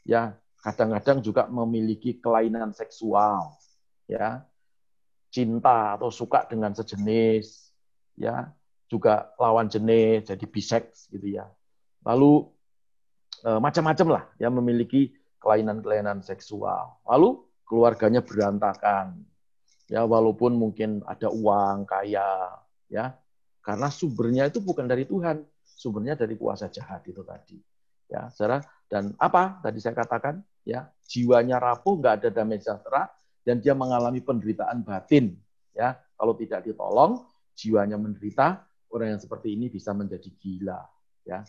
ya. Kadang-kadang juga memiliki kelainan seksual, ya, cinta atau suka dengan sejenis, ya, juga lawan jenis, jadi bisex gitu ya. Lalu eh, macam-macam lah ya memiliki kelainan-kelainan seksual. Lalu keluarganya berantakan. Ya walaupun mungkin ada uang, kaya, ya. Karena sumbernya itu bukan dari Tuhan, sumbernya dari kuasa jahat itu tadi. Ya, saudara. Dan apa tadi saya katakan? Ya, jiwanya rapuh, nggak ada damai sejahtera, dan dia mengalami penderitaan batin. Ya, kalau tidak ditolong, jiwanya menderita, orang yang seperti ini bisa menjadi gila. Ya,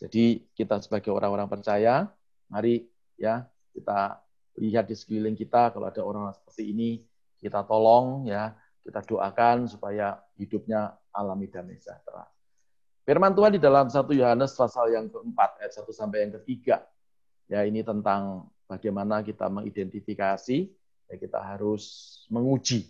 jadi kita sebagai orang-orang percaya, mari ya kita lihat di sekeliling kita kalau ada orang seperti ini, kita tolong ya, kita doakan supaya hidupnya alami damai sejahtera. Firman Tuhan di dalam 1 Yohanes pasal yang keempat, ayat 1 sampai yang ketiga. Ya, ini tentang bagaimana kita mengidentifikasi, ya kita harus menguji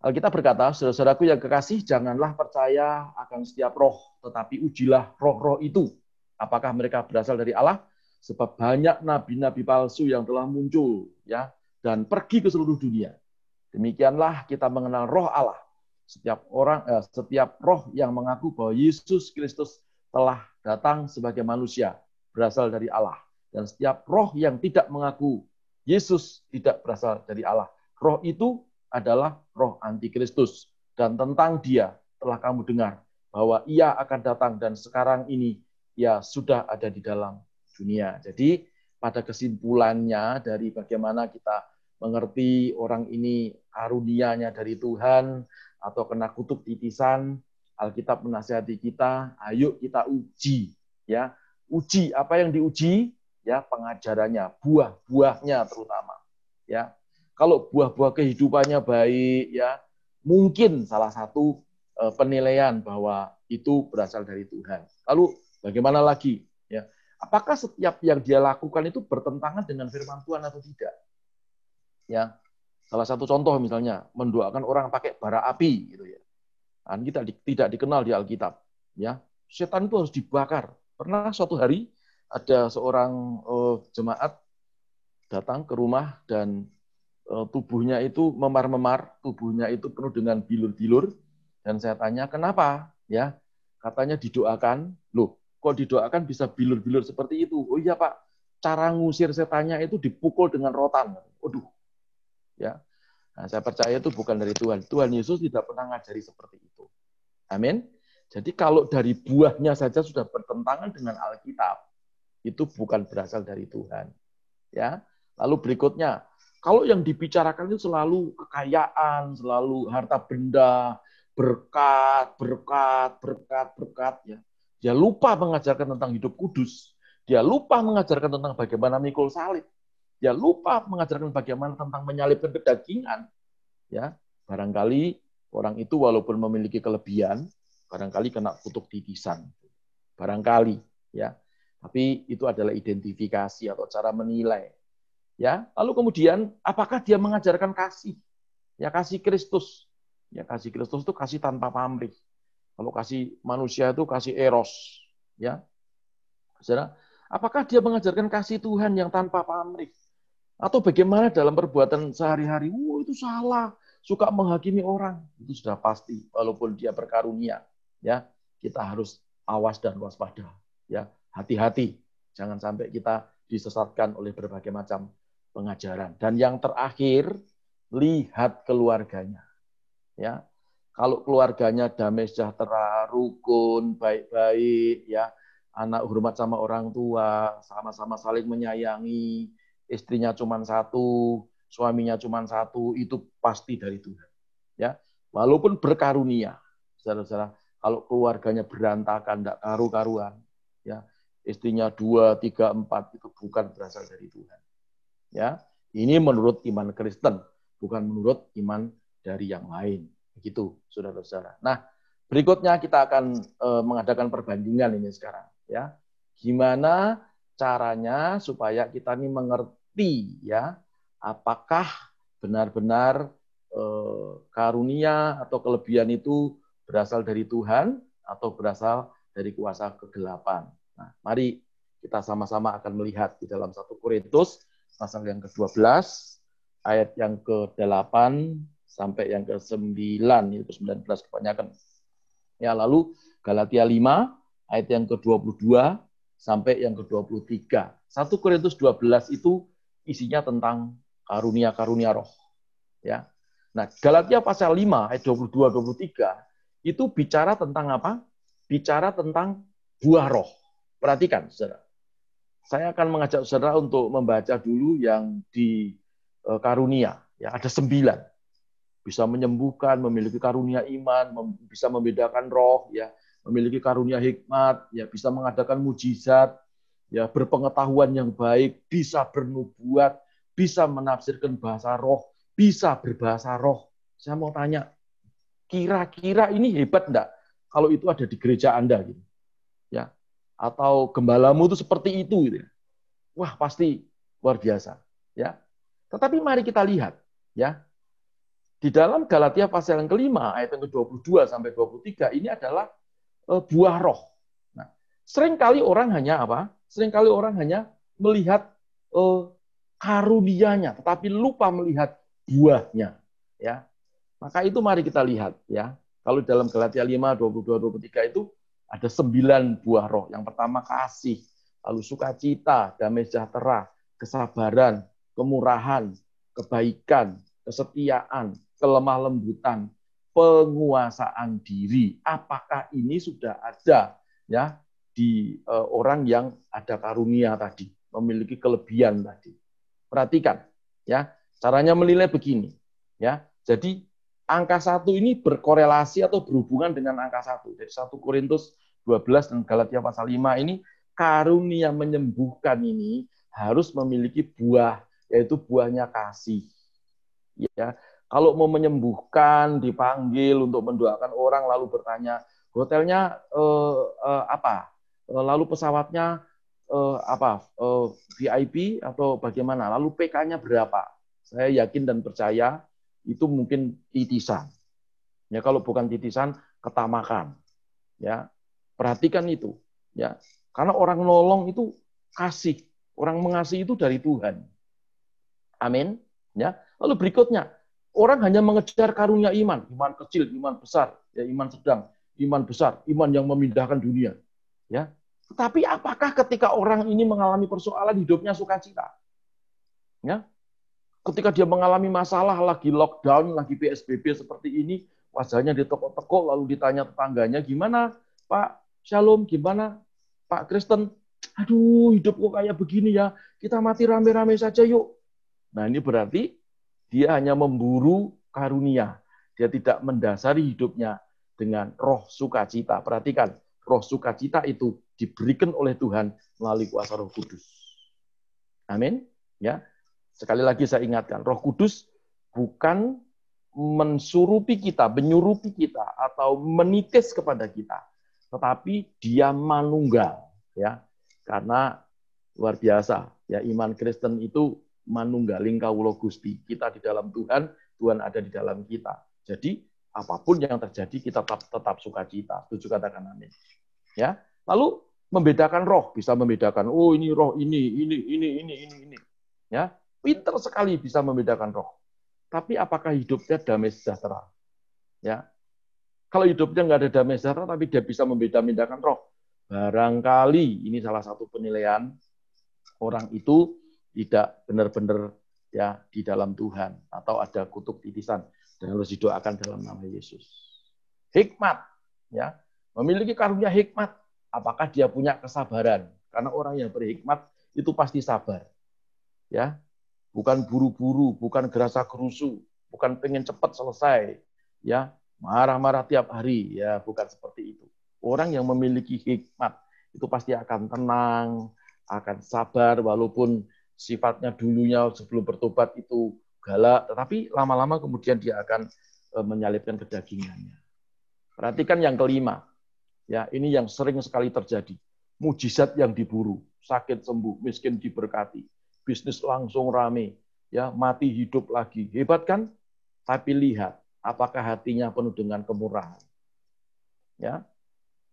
Alkitab berkata, saudara-saudaraku yang kekasih, janganlah percaya akan setiap roh, tetapi ujilah roh-roh itu. Apakah mereka berasal dari Allah? Sebab banyak nabi-nabi palsu yang telah muncul ya dan pergi ke seluruh dunia. Demikianlah kita mengenal roh Allah. Setiap orang, eh, setiap roh yang mengaku bahwa Yesus Kristus telah datang sebagai manusia berasal dari Allah. Dan setiap roh yang tidak mengaku Yesus tidak berasal dari Allah. Roh itu adalah roh antikristus. Dan tentang dia telah kamu dengar bahwa ia akan datang dan sekarang ini ia sudah ada di dalam dunia. Jadi pada kesimpulannya dari bagaimana kita mengerti orang ini karunianya dari Tuhan atau kena kutuk titisan, Alkitab menasihati kita, ayo kita uji ya. Uji apa yang diuji? Ya, pengajarannya, buah-buahnya terutama. Ya, kalau buah-buah kehidupannya baik, ya mungkin salah satu eh, penilaian bahwa itu berasal dari Tuhan. Lalu bagaimana lagi? Ya, apakah setiap yang dia lakukan itu bertentangan dengan firman Tuhan atau tidak? Ya, salah satu contoh misalnya mendoakan orang pakai bara api, gitu ya. Kan kita tidak dikenal di Alkitab. Ya, setan itu harus dibakar. Pernah suatu hari ada seorang uh, jemaat datang ke rumah dan Eh, tubuhnya itu memar-memar, tubuhnya itu penuh dengan bilur-bilur. Dan saya tanya, kenapa? Ya, katanya didoakan. Loh, kok didoakan bisa bilur-bilur seperti itu? Oh iya Pak, cara ngusir setannya itu dipukul dengan rotan. Waduh, ya. Nah, saya percaya itu bukan dari Tuhan. Tuhan Yesus tidak pernah ngajari seperti itu. Amin. Jadi kalau dari buahnya saja sudah bertentangan dengan Alkitab, itu bukan berasal dari Tuhan. Ya. Lalu berikutnya, kalau yang dibicarakan itu selalu kekayaan, selalu harta benda, berkat, berkat, berkat, berkat ya. Dia lupa mengajarkan tentang hidup kudus. Dia lupa mengajarkan tentang bagaimana mikul salib. Dia lupa mengajarkan bagaimana tentang menyalibkan kedagingan. Ya, barangkali orang itu walaupun memiliki kelebihan, barangkali kena kutuk titisan. Barangkali, ya. Tapi itu adalah identifikasi atau cara menilai. Ya, lalu kemudian apakah dia mengajarkan kasih? Ya kasih Kristus. Ya kasih Kristus itu kasih tanpa pamrih. Kalau kasih manusia itu kasih eros. Ya. Saudara, apakah dia mengajarkan kasih Tuhan yang tanpa pamrih? Atau bagaimana dalam perbuatan sehari-hari? Wow, itu salah. Suka menghakimi orang. Itu sudah pasti. Walaupun dia berkarunia. ya Kita harus awas dan waspada. ya Hati-hati. Jangan sampai kita disesatkan oleh berbagai macam pengajaran. Dan yang terakhir, lihat keluarganya. Ya, kalau keluarganya damai sejahtera, rukun, baik-baik, ya, anak hormat sama orang tua, sama-sama saling menyayangi, istrinya cuma satu, suaminya cuma satu, itu pasti dari Tuhan. Ya, walaupun berkarunia, saudara-saudara, kalau keluarganya berantakan, tidak karu-karuan, ya, istrinya dua, tiga, empat, itu bukan berasal dari Tuhan. Ya, ini menurut iman Kristen, bukan menurut iman dari yang lain. Begitu, saudara-saudara. Nah, berikutnya kita akan eh, mengadakan perbandingan ini sekarang. Ya, gimana caranya supaya kita ini mengerti ya apakah benar-benar eh, karunia atau kelebihan itu berasal dari Tuhan atau berasal dari kuasa kegelapan. Nah, mari kita sama-sama akan melihat di dalam satu Korintus pasal yang ke-12 ayat yang ke-8 sampai yang ke-9 itu 19 kebanyakan. Ya, lalu Galatia 5 ayat yang ke-22 sampai yang ke-23. 1 Korintus 12 itu isinya tentang karunia-karunia roh. Ya. Nah, Galatia pasal 5 ayat 22 23 itu bicara tentang apa? Bicara tentang buah roh. Perhatikan, Saudara. Saya akan mengajak Saudara untuk membaca dulu yang di eh, karunia, ya ada sembilan. Bisa menyembuhkan, memiliki karunia iman, bisa membedakan roh, ya, memiliki karunia hikmat, ya, bisa mengadakan mujizat, ya berpengetahuan yang baik, bisa bernubuat, bisa menafsirkan bahasa roh, bisa berbahasa roh. Saya mau tanya, kira-kira ini hebat enggak kalau itu ada di gereja Anda gitu. Ya. Atau gembalamu itu seperti itu gitu ya. Wah, pasti luar biasa, ya. Tetapi mari kita lihat, ya. Di dalam Galatia pasal yang kelima ayat yang ke-22 sampai 23 ini adalah eh, buah roh. Nah, sering kali orang hanya apa? sering kali orang hanya melihat uh, karunianya, tetapi lupa melihat buahnya. Ya, maka itu mari kita lihat ya. Kalau dalam Galatia 5, 22, 23 itu ada sembilan buah roh. Yang pertama kasih, lalu sukacita, damai sejahtera, kesabaran, kemurahan, kebaikan, kesetiaan, kelemah lembutan, penguasaan diri. Apakah ini sudah ada ya di uh, orang yang ada karunia tadi, memiliki kelebihan tadi. Perhatikan, ya caranya menilai begini, ya. Jadi angka satu ini berkorelasi atau berhubungan dengan angka satu. Jadi satu Korintus 12 dan Galatia pasal 5 ini karunia menyembuhkan ini harus memiliki buah, yaitu buahnya kasih. Ya, kalau mau menyembuhkan, dipanggil untuk mendoakan orang, lalu bertanya, hotelnya eh, eh, apa? Eh, lalu pesawatnya eh, apa eh, VIP atau bagaimana? Lalu PK-nya berapa? Saya yakin dan percaya itu mungkin titisan. Ya kalau bukan titisan, ketamakan. Ya, perhatikan itu. Ya, karena orang nolong itu kasih, orang mengasihi itu dari Tuhan. Amin. Ya. Lalu berikutnya, orang hanya mengejar karunia iman, iman kecil, iman besar, ya iman sedang, iman besar, iman yang memindahkan dunia. Ya, tetapi apakah ketika orang ini mengalami persoalan hidupnya sukacita? Ya, ketika dia mengalami masalah lagi lockdown, lagi PSBB seperti ini, wajahnya ditekuk-tekuk lalu ditanya tetangganya, gimana Pak Shalom, gimana Pak Kristen? Aduh, hidup kok kayak begini ya. Kita mati rame-rame saja yuk. Nah ini berarti dia hanya memburu karunia. Dia tidak mendasari hidupnya dengan roh sukacita. Perhatikan, roh sukacita itu diberikan oleh Tuhan melalui kuasa Roh Kudus. Amin. Ya. Sekali lagi saya ingatkan, Roh Kudus bukan mensurupi kita, menyurupi kita atau menitis kepada kita, tetapi dia manunggal, ya. Karena luar biasa, ya iman Kristen itu manunggaling kaulo Gusti. Kita di dalam Tuhan, Tuhan ada di dalam kita. Jadi apa pun yang terjadi kita tetap tetap sukacita. Setuju katakan amin. Ya. Lalu membedakan roh, bisa membedakan oh ini roh ini, ini, ini, ini, ini, ini. Ya. Pinter sekali bisa membedakan roh. Tapi apakah hidupnya damai sejahtera? Ya. Kalau hidupnya nggak ada damai sejahtera, tapi dia bisa membeda-bedakan roh. Barangkali ini salah satu penilaian orang itu tidak benar-benar ya di dalam Tuhan atau ada kutuk titisan dan harus didoakan dalam nama Yesus. Hikmat, ya, memiliki karunia hikmat. Apakah dia punya kesabaran? Karena orang yang berhikmat itu pasti sabar, ya, bukan buru-buru, bukan gerasa gerusu, bukan pengen cepat selesai, ya, marah-marah tiap hari, ya, bukan seperti itu. Orang yang memiliki hikmat itu pasti akan tenang, akan sabar, walaupun sifatnya dulunya sebelum bertobat itu galak, tetapi lama-lama kemudian dia akan eh, menyalipkan kedagingannya. Perhatikan yang kelima, ya ini yang sering sekali terjadi, mujizat yang diburu, sakit sembuh, miskin diberkati, bisnis langsung rame, ya mati hidup lagi. Hebat kan? Tapi lihat, apakah hatinya penuh dengan kemurahan? Ya,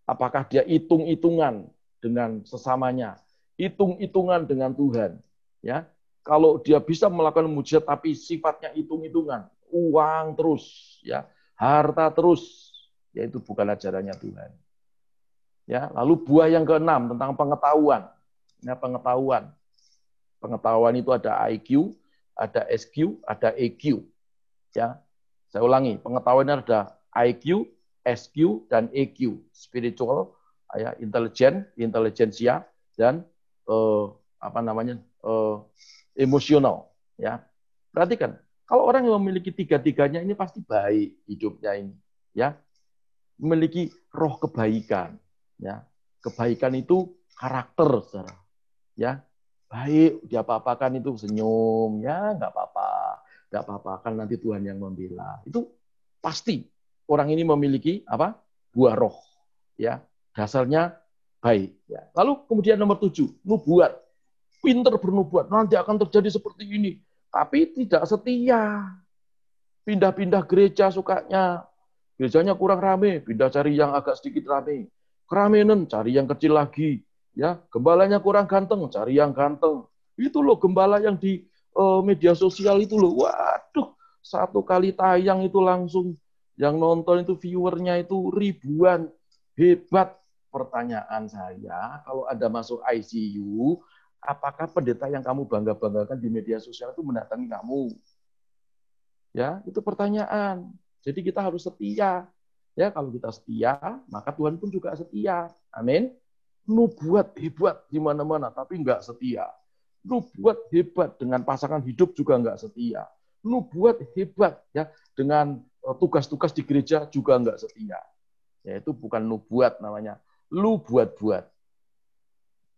apakah dia hitung-hitungan dengan sesamanya, hitung-hitungan dengan Tuhan? Ya, kalau dia bisa melakukan mujizat tapi sifatnya hitung-hitungan, uang terus, ya, harta terus, yaitu bukan ajarannya Tuhan. Ya, lalu buah yang keenam tentang pengetahuan. Ya, pengetahuan. Pengetahuan itu ada IQ, ada SQ, ada EQ. Ya, saya ulangi, pengetahuannya ada IQ, SQ, dan EQ, spiritual, ya, intelijen, intelijensia, dan eh, apa namanya eh, emosional. Ya, perhatikan, kalau orang yang memiliki tiga-tiganya ini pasti baik hidupnya ini. Ya, memiliki roh kebaikan. Ya, kebaikan itu karakter, saudara. Ya, baik dia apa-apakan itu senyum ya nggak apa-apa nggak apa-apa kan nanti Tuhan yang membela itu pasti orang ini memiliki apa buah roh ya dasarnya baik ya lalu kemudian nomor tujuh nubuat pinter bernubuat nanti akan terjadi seperti ini tapi tidak setia pindah-pindah gereja sukanya gerejanya kurang rame pindah cari yang agak sedikit rame keramenen cari yang kecil lagi Ya, gembalanya kurang ganteng, cari yang ganteng. Itu loh gembala yang di uh, media sosial itu loh. Waduh, satu kali tayang itu langsung yang nonton itu viewernya itu ribuan. Hebat. Pertanyaan saya, kalau ada masuk ICU, apakah pendeta yang kamu bangga-banggakan di media sosial itu mendatangi kamu? Ya, itu pertanyaan. Jadi kita harus setia. Ya, kalau kita setia, maka Tuhan pun juga setia. Amin nubuat hebat di mana-mana, tapi nggak setia. Nubuat hebat dengan pasangan hidup juga nggak setia. Nubuat hebat ya dengan eh, tugas-tugas di gereja juga nggak setia. Yaitu bukan nubuat namanya, lu buat-buat.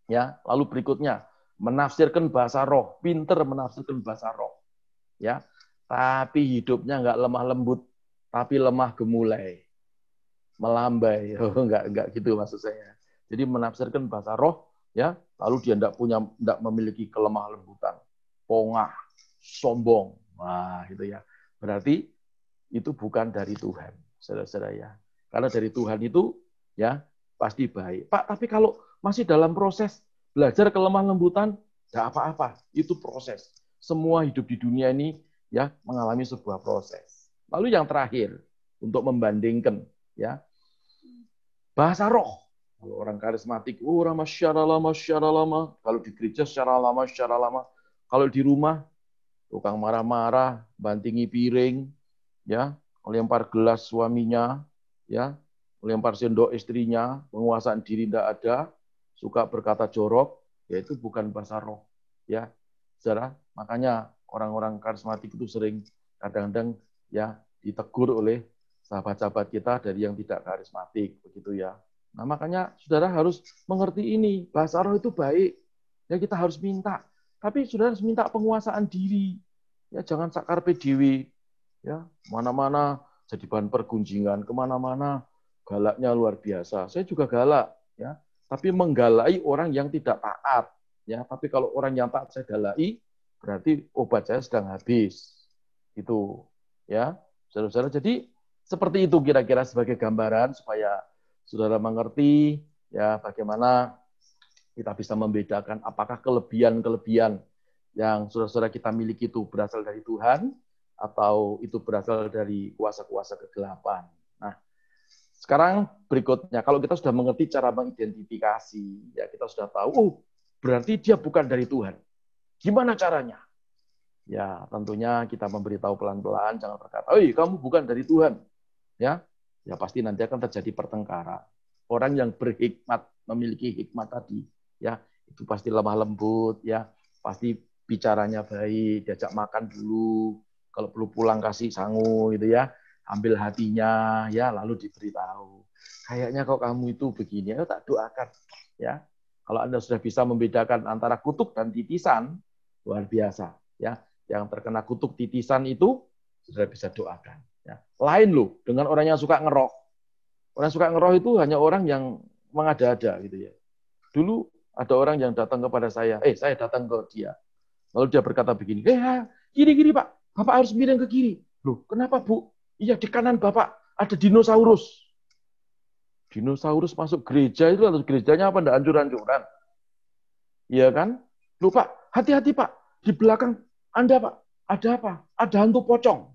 Ya, lalu berikutnya menafsirkan bahasa roh, pinter menafsirkan bahasa roh. Ya, tapi hidupnya nggak lemah lembut, tapi lemah gemulai, melambai. Oh, enggak enggak gitu maksud saya. Jadi menafsirkan bahasa roh, ya, lalu dia tidak punya, tidak memiliki kelemah lembutan, pongah, sombong, wah gitu ya. Berarti itu bukan dari Tuhan, saudara-saudara ya. Karena dari Tuhan itu ya pasti baik. Pak, tapi kalau masih dalam proses belajar kelemah lembutan, tidak apa-apa. Itu proses. Semua hidup di dunia ini ya mengalami sebuah proses. Lalu yang terakhir untuk membandingkan ya bahasa roh. Kalau orang karismatik, oh ramah secara lama, secara lama. Kalau di gereja secara lama, secara lama. Kalau di rumah, tukang marah-marah, bantingi piring, ya, melempar gelas suaminya, ya, melempar sendok istrinya, penguasaan diri tidak ada, suka berkata jorok, ya itu bukan bahasa roh, ya, saudara. Makanya orang-orang karismatik itu sering kadang-kadang ya ditegur oleh sahabat-sahabat kita dari yang tidak karismatik, begitu ya. Nah makanya saudara harus mengerti ini, bahasa roh itu baik, ya kita harus minta. Tapi saudara harus minta penguasaan diri, ya jangan sakar PDW, ya mana-mana jadi bahan pergunjingan, ke mana-mana galaknya luar biasa. Saya juga galak, ya, tapi menggalai orang yang tidak taat, ya. Tapi kalau orang yang taat saya galai, berarti obat saya sedang habis, itu, ya, saudara-saudara. Jadi seperti itu kira-kira sebagai gambaran supaya saudara mengerti ya bagaimana kita bisa membedakan apakah kelebihan-kelebihan yang saudara-saudara kita miliki itu berasal dari Tuhan atau itu berasal dari kuasa-kuasa kegelapan. Sekarang berikutnya kalau kita sudah mengerti cara mengidentifikasi, ya kita sudah tahu, oh, berarti dia bukan dari Tuhan. Gimana caranya? Ya, tentunya kita memberitahu pelan-pelan, jangan berkata, "Oh, kamu bukan dari Tuhan." ya ya pasti nanti akan terjadi pertengkaran. Orang yang berhikmat memiliki hikmat tadi, ya itu pasti lemah lembut, ya pasti bicaranya baik, diajak makan dulu, kalau perlu pulang kasih sangu gitu ya, ambil hatinya, ya lalu diberitahu. Kayaknya kok kamu itu begini, ya tak doakan, ya. Kalau anda sudah bisa membedakan antara kutuk dan titisan, luar biasa, ya. Yang terkena kutuk titisan itu sudah bisa doakan. Ya. Lain loh dengan orang yang suka ngeroh. Orang yang suka ngeroh itu hanya orang yang mengada-ada gitu ya. Dulu ada orang yang datang kepada saya, eh saya datang ke dia. Lalu dia berkata begini, eh kiri-kiri Pak, Bapak harus miring ke kiri. Loh, kenapa Bu? Iya di kanan Bapak ada dinosaurus. Dinosaurus masuk gereja itu atau gerejanya apa? Enggak hancur-hancuran. Iya kan? Loh Pak, hati-hati Pak. Di belakang Anda Pak, ada apa? Ada hantu pocong.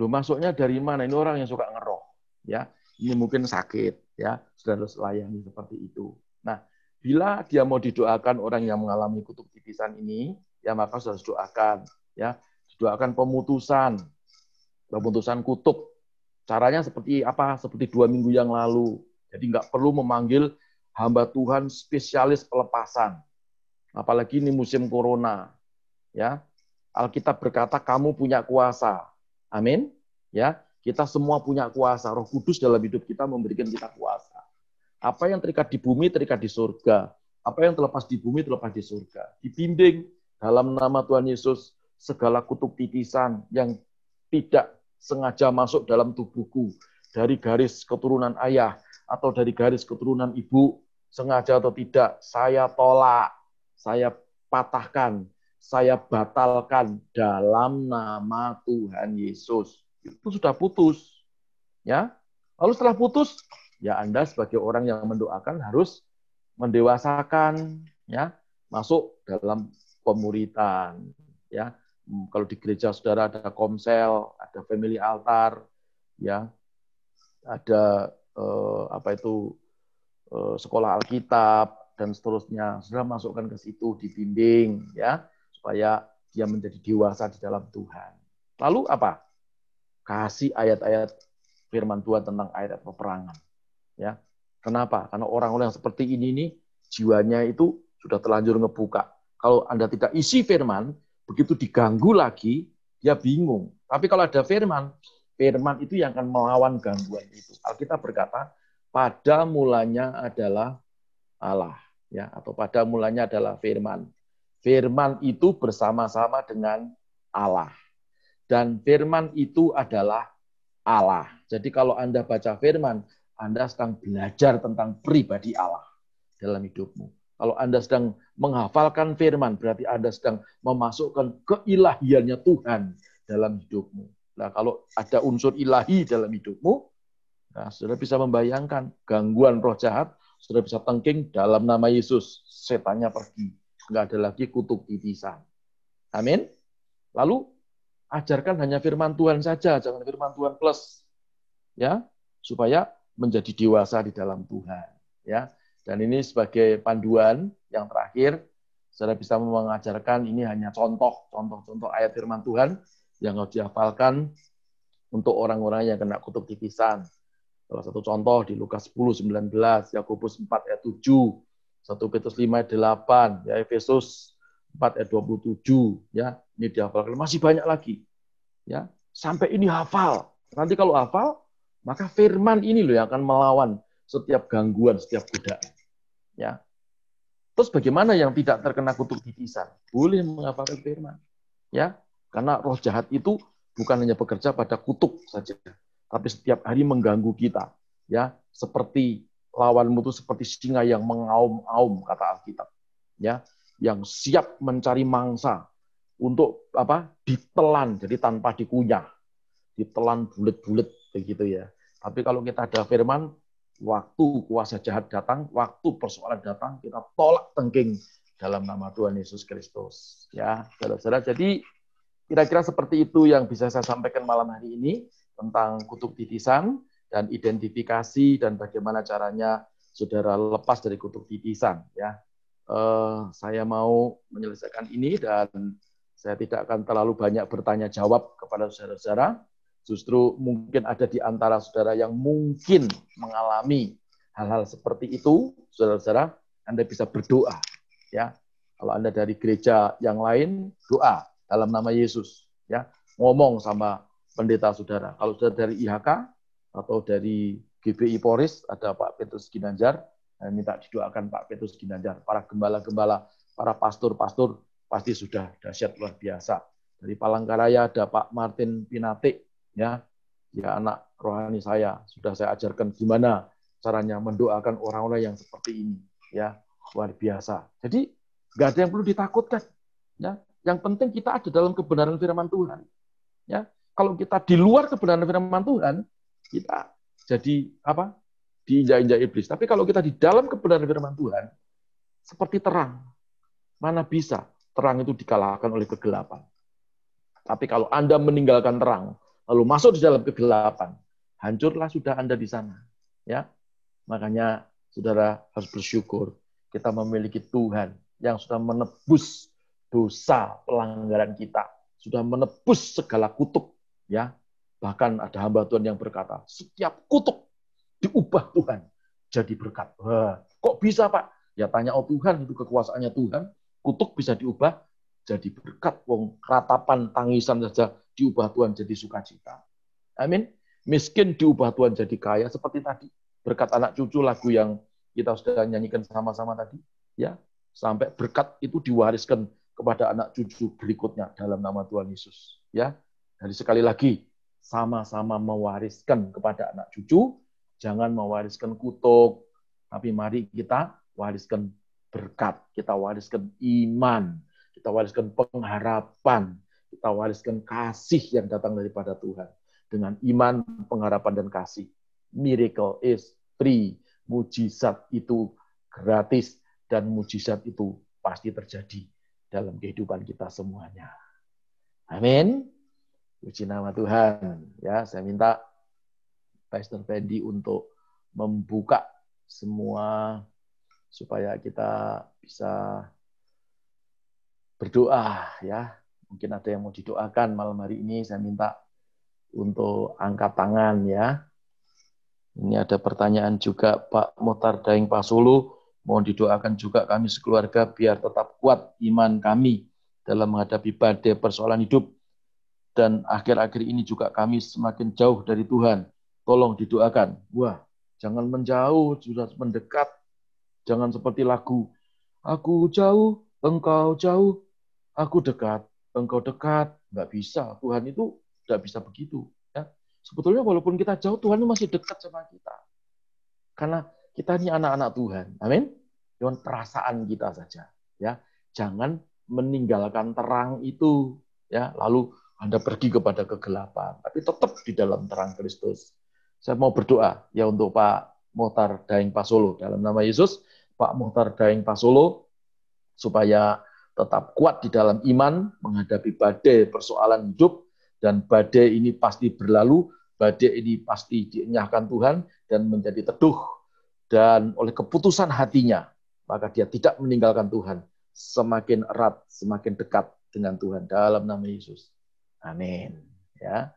Lu masuknya dari mana? Ini orang yang suka ngeroh, ya. Ini mungkin sakit, ya. Sudah harus layani seperti itu. Nah, bila dia mau didoakan orang yang mengalami kutuk tipisan ini, ya maka harus doakan, ya. Didoakan pemutusan, pemutusan kutuk. Caranya seperti apa? Seperti dua minggu yang lalu. Jadi nggak perlu memanggil hamba Tuhan spesialis pelepasan. Apalagi ini musim corona. Ya, Alkitab berkata kamu punya kuasa. Amin. Ya, kita semua punya kuasa. Roh Kudus dalam hidup kita memberikan kita kuasa. Apa yang terikat di bumi terikat di surga. Apa yang terlepas di bumi terlepas di surga. Dibimbing dalam nama Tuhan Yesus segala kutuk titisan yang tidak sengaja masuk dalam tubuhku dari garis keturunan ayah atau dari garis keturunan ibu sengaja atau tidak saya tolak, saya patahkan, saya batalkan dalam nama Tuhan Yesus. Itu sudah putus. Ya. Lalu setelah putus, ya Anda sebagai orang yang mendoakan harus mendewasakan ya, masuk dalam pemuritan ya. Kalau di gereja saudara ada komsel, ada family altar, ya, ada eh, apa itu eh, sekolah Alkitab dan seterusnya. Saudara masukkan ke situ dibimbing, ya supaya dia menjadi dewasa di dalam Tuhan. Lalu apa? Kasih ayat-ayat firman Tuhan tentang ayat peperangan. Ya. Kenapa? Karena orang-orang yang seperti ini nih jiwanya itu sudah terlanjur ngebuka. Kalau Anda tidak isi firman, begitu diganggu lagi, dia bingung. Tapi kalau ada firman, firman itu yang akan melawan gangguan itu. Alkitab berkata, pada mulanya adalah Allah, ya, atau pada mulanya adalah firman. Firman itu bersama-sama dengan Allah. Dan firman itu adalah Allah. Jadi kalau Anda baca firman, Anda sedang belajar tentang pribadi Allah dalam hidupmu. Kalau Anda sedang menghafalkan firman, berarti Anda sedang memasukkan keilahiannya Tuhan dalam hidupmu. Nah, kalau ada unsur ilahi dalam hidupmu, nah, sudah bisa membayangkan gangguan roh jahat, sudah bisa tengking dalam nama Yesus. Setannya pergi nggak ada lagi kutuk titisan. Amin. Lalu ajarkan hanya firman Tuhan saja, jangan firman Tuhan plus. Ya, supaya menjadi dewasa di dalam Tuhan. Ya, dan ini sebagai panduan yang terakhir, saudara bisa mengajarkan ini hanya contoh, contoh-contoh ayat firman Tuhan yang harus dihafalkan untuk orang-orang yang kena kutuk titisan. Salah satu contoh di Lukas 10, 19, Yakobus 4 ayat 7, 1 Petrus 5 ayat 8, ya Efesus 4 ayat 27, ya ini dihafalkan. Masih banyak lagi. Ya, sampai ini hafal. Nanti kalau hafal, maka firman ini loh yang akan melawan setiap gangguan, setiap godaan. Ya. Terus bagaimana yang tidak terkena kutuk titisan? Boleh menghafalkan firman. Ya, karena roh jahat itu bukan hanya bekerja pada kutuk saja, tapi setiap hari mengganggu kita. Ya, seperti lawanmu itu seperti singa yang mengaum-aum kata Alkitab. Ya, yang siap mencari mangsa untuk apa? ditelan jadi tanpa dikunyah. Ditelan bulat-bulat begitu ya. Tapi kalau kita ada firman, waktu kuasa jahat datang, waktu persoalan datang, kita tolak tengking dalam nama Tuhan Yesus Kristus. Ya, saudara-saudara. Jadi kira-kira seperti itu yang bisa saya sampaikan malam hari ini tentang kutuk titisan dan identifikasi dan bagaimana caranya saudara lepas dari kutuk titisan. Ya, uh, saya mau menyelesaikan ini dan saya tidak akan terlalu banyak bertanya jawab kepada saudara-saudara Justru mungkin ada di antara saudara yang mungkin mengalami hal-hal seperti itu, saudara-saudara, Anda bisa berdoa. Ya, kalau Anda dari gereja yang lain, doa dalam nama Yesus. Ya, ngomong sama pendeta saudara. Kalau saudara dari IHK atau dari GBI Poris, ada Pak Petrus Ginanjar, saya minta didoakan Pak Petrus Ginanjar. Para gembala-gembala, para pastor-pastor, pasti sudah dahsyat luar biasa. Dari Palangkaraya ada Pak Martin Pinatik, ya ya anak rohani saya sudah saya ajarkan gimana caranya mendoakan orang-orang yang seperti ini. Ya luar biasa. Jadi nggak ada yang perlu ditakutkan. Ya yang penting kita ada dalam kebenaran firman Tuhan. Ya kalau kita di luar kebenaran firman Tuhan kita jadi apa diinjak-injak iblis. Tapi kalau kita di dalam kebenaran firman Tuhan seperti terang mana bisa terang itu dikalahkan oleh kegelapan? Tapi kalau Anda meninggalkan terang, lalu masuk di dalam kegelapan, hancurlah sudah Anda di sana. Ya, Makanya saudara harus bersyukur kita memiliki Tuhan yang sudah menebus dosa pelanggaran kita, sudah menebus segala kutuk, ya. Bahkan ada hamba Tuhan yang berkata, setiap kutuk diubah Tuhan jadi berkat. Kok bisa Pak? Ya tanya oh Tuhan, itu kekuasaannya Tuhan. Kutuk bisa diubah jadi berkat. Wong ratapan tangisan saja diubah Tuhan jadi sukacita. Amin. Miskin diubah Tuhan jadi kaya seperti tadi. Berkat anak cucu lagu yang kita sudah nyanyikan sama-sama tadi. ya Sampai berkat itu diwariskan kepada anak cucu berikutnya dalam nama Tuhan Yesus. Ya, Jadi sekali lagi, sama-sama mewariskan kepada anak cucu, jangan mewariskan kutuk, tapi mari kita wariskan berkat, kita wariskan iman, kita wariskan pengharapan, kita wariskan kasih yang datang daripada Tuhan. Dengan iman, pengharapan, dan kasih. Miracle is free. Mujizat itu gratis. Dan mujizat itu pasti terjadi dalam kehidupan kita semuanya. Amin. Puji nama Tuhan. Ya, saya minta Pastor Fendi untuk membuka semua supaya kita bisa berdoa ya Mungkin ada yang mau didoakan malam hari ini, saya minta untuk angkat tangan ya. Ini ada pertanyaan juga Pak Motar Daeng Pasulu, mohon didoakan juga kami sekeluarga biar tetap kuat iman kami dalam menghadapi badai persoalan hidup. Dan akhir-akhir ini juga kami semakin jauh dari Tuhan. Tolong didoakan. Wah, jangan menjauh, sudah mendekat. Jangan seperti lagu, aku jauh, engkau jauh, aku dekat engkau dekat, nggak bisa. Tuhan itu nggak bisa begitu. Ya. Sebetulnya walaupun kita jauh, Tuhan itu masih dekat sama kita. Karena kita ini anak-anak Tuhan. Amin. Dengan perasaan kita saja. Ya, jangan meninggalkan terang itu. Ya, lalu anda pergi kepada kegelapan, tapi tetap di dalam terang Kristus. Saya mau berdoa ya untuk Pak Mohtar Daeng Pasolo dalam nama Yesus, Pak Mohtar Daeng Pasolo supaya tetap kuat di dalam iman menghadapi badai persoalan hidup dan badai ini pasti berlalu, badai ini pasti dienyahkan Tuhan dan menjadi teduh. Dan oleh keputusan hatinya maka dia tidak meninggalkan Tuhan. Semakin erat semakin dekat dengan Tuhan. Dalam nama Yesus. Amin. Ya.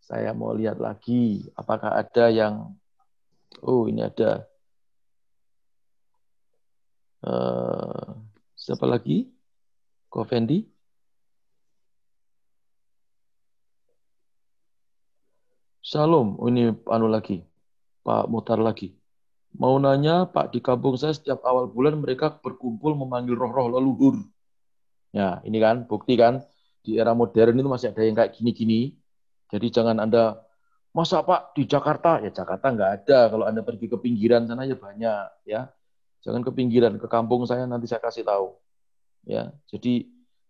Saya mau lihat lagi apakah ada yang oh ini ada. Uh, siapa lagi Ko Fendi Shalom, ini anu lagi, Pak Mutar lagi. Mau nanya, Pak, di kampung saya setiap awal bulan mereka berkumpul memanggil roh-roh leluhur. Ya, ini kan, bukti kan, di era modern itu masih ada yang kayak gini-gini. Jadi jangan Anda, masa Pak di Jakarta? Ya Jakarta nggak ada, kalau Anda pergi ke pinggiran sana ya banyak. ya Jangan ke pinggiran, ke kampung saya nanti saya kasih tahu. Ya, Jadi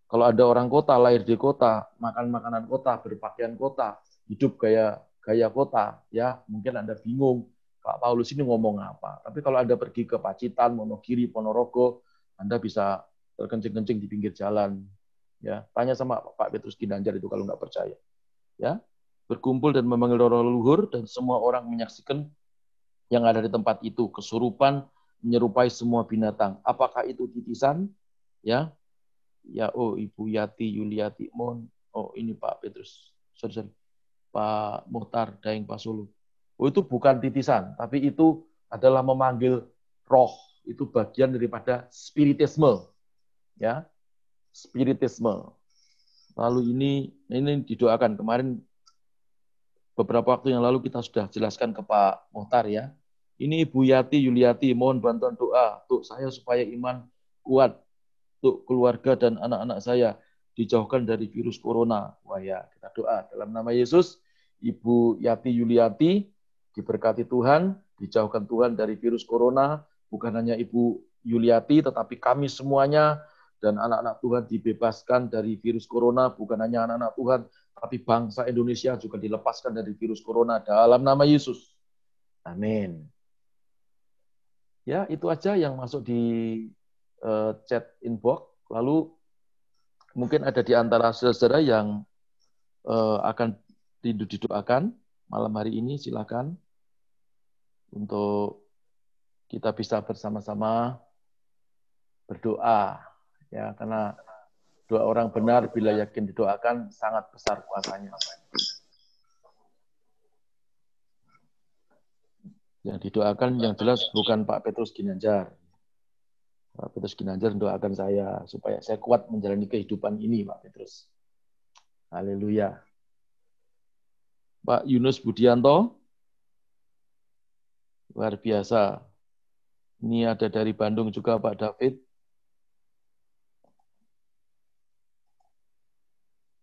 kalau ada orang kota, lahir di kota, makan makanan kota, berpakaian kota, hidup kayak gaya kota, ya mungkin Anda bingung Pak Paulus ini ngomong apa. Tapi kalau Anda pergi ke Pacitan, Monogiri, Ponorogo, Anda bisa terkencing-kencing di pinggir jalan. Ya, tanya sama Pak Petrus Ginanjar itu kalau nggak percaya. Ya, berkumpul dan memanggil roh leluhur dan semua orang menyaksikan yang ada di tempat itu kesurupan menyerupai semua binatang. Apakah itu titisan? Ya, ya oh Ibu Yati Yuliati Mon. Oh ini Pak Petrus. Sorry, sorry. Pak Muhtar Daeng Pasulu. Oh, itu bukan titisan, tapi itu adalah memanggil roh. Itu bagian daripada spiritisme. Ya. Spiritisme. Lalu ini ini didoakan kemarin beberapa waktu yang lalu kita sudah jelaskan ke Pak Muhtar ya. Ini Ibu Yati Yuliati mohon bantuan doa untuk saya supaya iman kuat untuk keluarga dan anak-anak saya dijauhkan dari virus corona. Wah ya, kita doa dalam nama Yesus. Ibu Yati Yuliati, diberkati Tuhan, dijauhkan Tuhan dari virus corona, bukan hanya Ibu Yuliati, tetapi kami semuanya dan anak-anak Tuhan dibebaskan dari virus corona, bukan hanya anak-anak Tuhan, tapi bangsa Indonesia juga dilepaskan dari virus corona dalam nama Yesus. Amin. Ya, itu aja yang masuk di uh, chat inbox. Lalu mungkin ada di antara saudara yang uh, akan didoakan malam hari ini silakan untuk kita bisa bersama-sama berdoa ya karena doa orang benar bila yakin didoakan sangat besar kuasanya. Yang didoakan yang jelas bukan Pak Petrus Ginanjar. Pak Petrus Ginanjar doakan saya supaya saya kuat menjalani kehidupan ini, Pak Petrus. Haleluya. Pak Yunus Budianto. Luar biasa. Ini ada dari Bandung juga Pak David.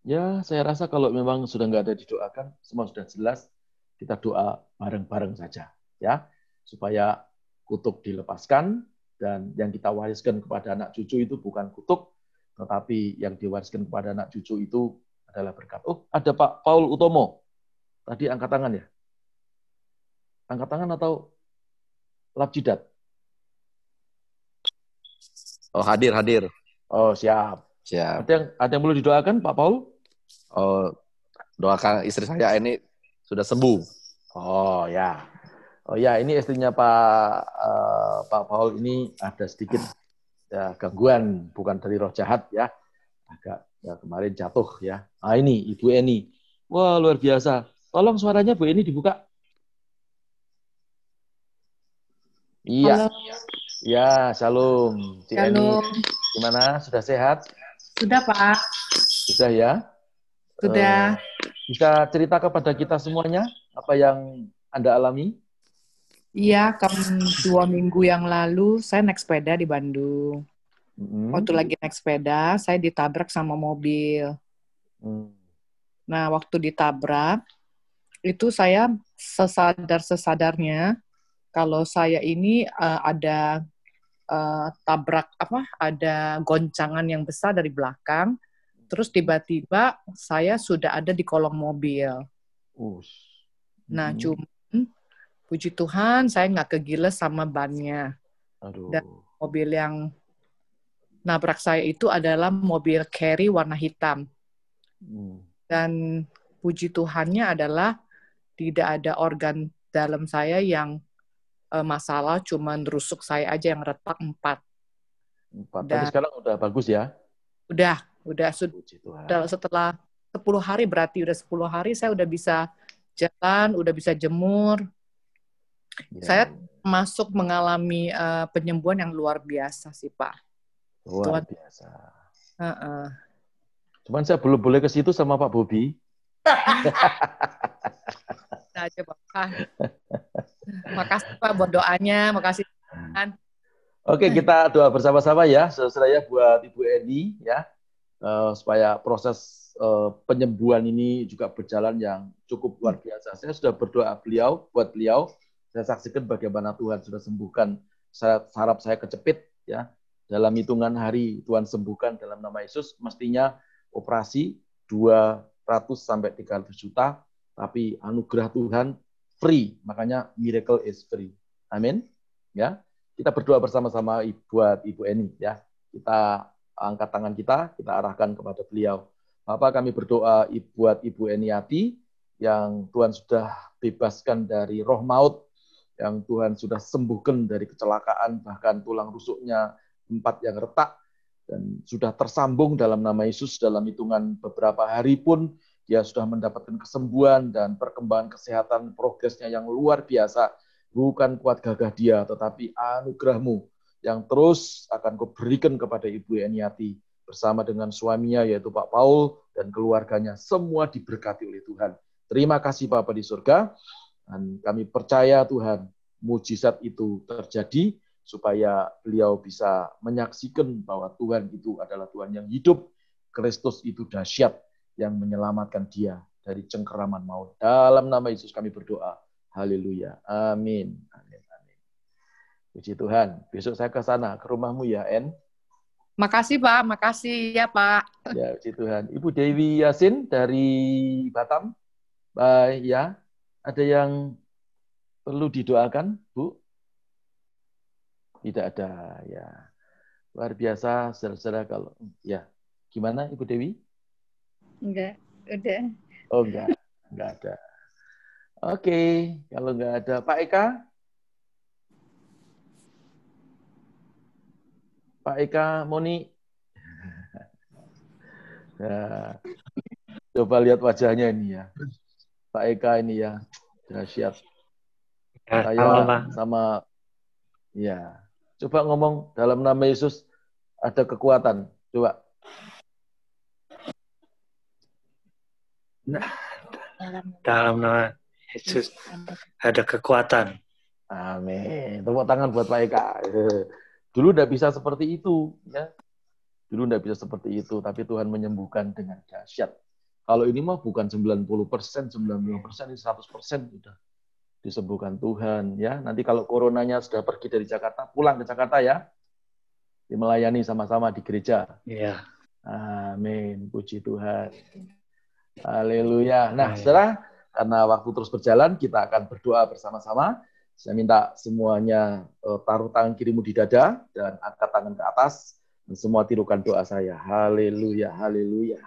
Ya, saya rasa kalau memang sudah nggak ada didoakan, semua sudah jelas, kita doa bareng-bareng saja. ya Supaya kutuk dilepaskan, dan yang kita wariskan kepada anak cucu itu bukan kutuk, tetapi yang diwariskan kepada anak cucu itu adalah berkat. Oh, ada Pak Paul Utomo. Tadi angkat tangan ya? Angkat tangan atau lap jidat?
Oh, hadir, hadir.
Oh, siap.
Siap.
Ada yang ada yang perlu didoakan, Pak Paul?
Oh, doakan istri saya ini sudah sembuh.
Oh, ya. Oh ya, ini istrinya Pak uh, Pak Paul ini ada sedikit ya, gangguan, bukan dari roh jahat ya. Agak ya kemarin jatuh ya. Ah ini Ibu Eni. Wah, luar biasa. Tolong suaranya Bu ini dibuka. Iya. Ya, shalom.
Cik shalom.
Gimana? Sudah sehat?
Sudah, Pak.
Sudah ya?
Sudah.
Uh, bisa cerita kepada kita semuanya apa yang Anda alami?
Iya, kam dua minggu yang lalu saya naik sepeda di Bandung. Mm-hmm. Waktu lagi naik sepeda, saya ditabrak sama mobil. Mm. Nah, waktu ditabrak, itu saya sesadar-sesadarnya kalau saya ini uh, ada uh, tabrak apa ada goncangan yang besar dari belakang terus tiba-tiba saya sudah ada di kolong mobil. Uh. Nah, hmm. cuman puji Tuhan saya nggak kegiles sama bannya. Aduh. Dan mobil yang nabrak saya itu adalah mobil carry warna hitam. Hmm. Dan puji Tuhannya adalah tidak ada organ dalam saya yang eh, masalah, cuman rusuk saya aja yang retak empat.
Empat. Tapi
Dan-
sekarang udah bagus ya.
Udah, udah sud-
Puji Tuhan.
udah setelah 10 hari berarti udah 10 hari saya udah bisa jalan, udah bisa jemur,
Ya,
saya masuk mengalami eh, penyembuhan yang luar biasa sih Pak.
luar biasa.
Heeh.
Cuman saya belum boleh ke situ sama Pak Bobi.
Udah aja Pak. Ah. makasih Pak buat doanya, makasih.
Oke, kita doa bersama-sama ya, saudara ya buat Ibu Eni ya, eh, supaya proses eh, penyembuhan ini juga berjalan yang cukup luar biasa. Saya sudah berdoa beliau buat beliau. Saya saksikan bagaimana Tuhan sudah sembuhkan saraf saya kecepit ya. Dalam hitungan hari Tuhan sembuhkan dalam nama Yesus. Mestinya operasi 200 sampai 300 juta, tapi anugerah Tuhan free. Makanya miracle is free. Amin. Ya kita berdoa bersama-sama buat Ibu Eni ya. Kita angkat tangan kita, kita arahkan kepada beliau. Bapak kami berdoa buat Ibu Eniati yang Tuhan sudah bebaskan dari roh maut, yang Tuhan sudah sembuhkan dari kecelakaan, bahkan tulang rusuknya empat yang retak, dan sudah tersambung dalam nama Yesus dalam hitungan beberapa hari pun dia sudah mendapatkan kesembuhan dan perkembangan kesehatan progresnya yang luar biasa. Bukan kuat gagah dia, tetapi anugerahmu yang terus akan kau berikan kepada Ibu Eniati bersama dengan suaminya yaitu Pak Paul dan keluarganya. Semua diberkati oleh Tuhan. Terima kasih Bapak di surga dan kami percaya Tuhan mujizat itu terjadi supaya beliau bisa menyaksikan bahwa Tuhan itu adalah Tuhan yang hidup, Kristus itu dahsyat yang menyelamatkan dia dari cengkeraman maut. Dalam nama Yesus kami berdoa. Haleluya. Amin. Amin. Amin. Puji Tuhan. Besok saya ke sana, ke rumahmu ya, En.
Makasih Pak, makasih ya Pak.
Ya, puji Tuhan. Ibu Dewi Yasin dari Batam. Baik, ya. Ada yang perlu didoakan, Bu? Tidak ada, ya. Luar biasa, saudara-saudara kalau ya. Gimana Ibu Dewi?
Enggak, udah.
Oh, enggak. Enggak ada. Oke, kalau enggak ada Pak Eka? Pak Eka Moni. Ya. Coba lihat wajahnya ini ya. Pak Eka ini ya. Dahsyat.
Ya,
Saya
Pak.
sama ya. Coba ngomong dalam nama Yesus ada kekuatan. Coba.
Dalam nama Yesus ada kekuatan.
Amin. Tepuk tangan buat Pak Eka. Dulu tidak bisa seperti itu, ya. Dulu tidak bisa seperti itu, tapi Tuhan menyembuhkan dengan dahsyat. Kalau ini mah bukan 90 persen, 90 persen, ini 100 persen sudah disembuhkan Tuhan, ya. Nanti kalau coronanya sudah pergi dari Jakarta, pulang ke Jakarta ya, melayani sama-sama di gereja.
Ya,
Amin. Puji Tuhan. Haleluya. Nah,
Amin.
saudara, karena waktu terus berjalan, kita akan berdoa bersama-sama. Saya minta semuanya eh, taruh tangan kirimu di dada dan angkat tangan ke atas. Dan semua tirukan doa saya. Haleluya, haleluya.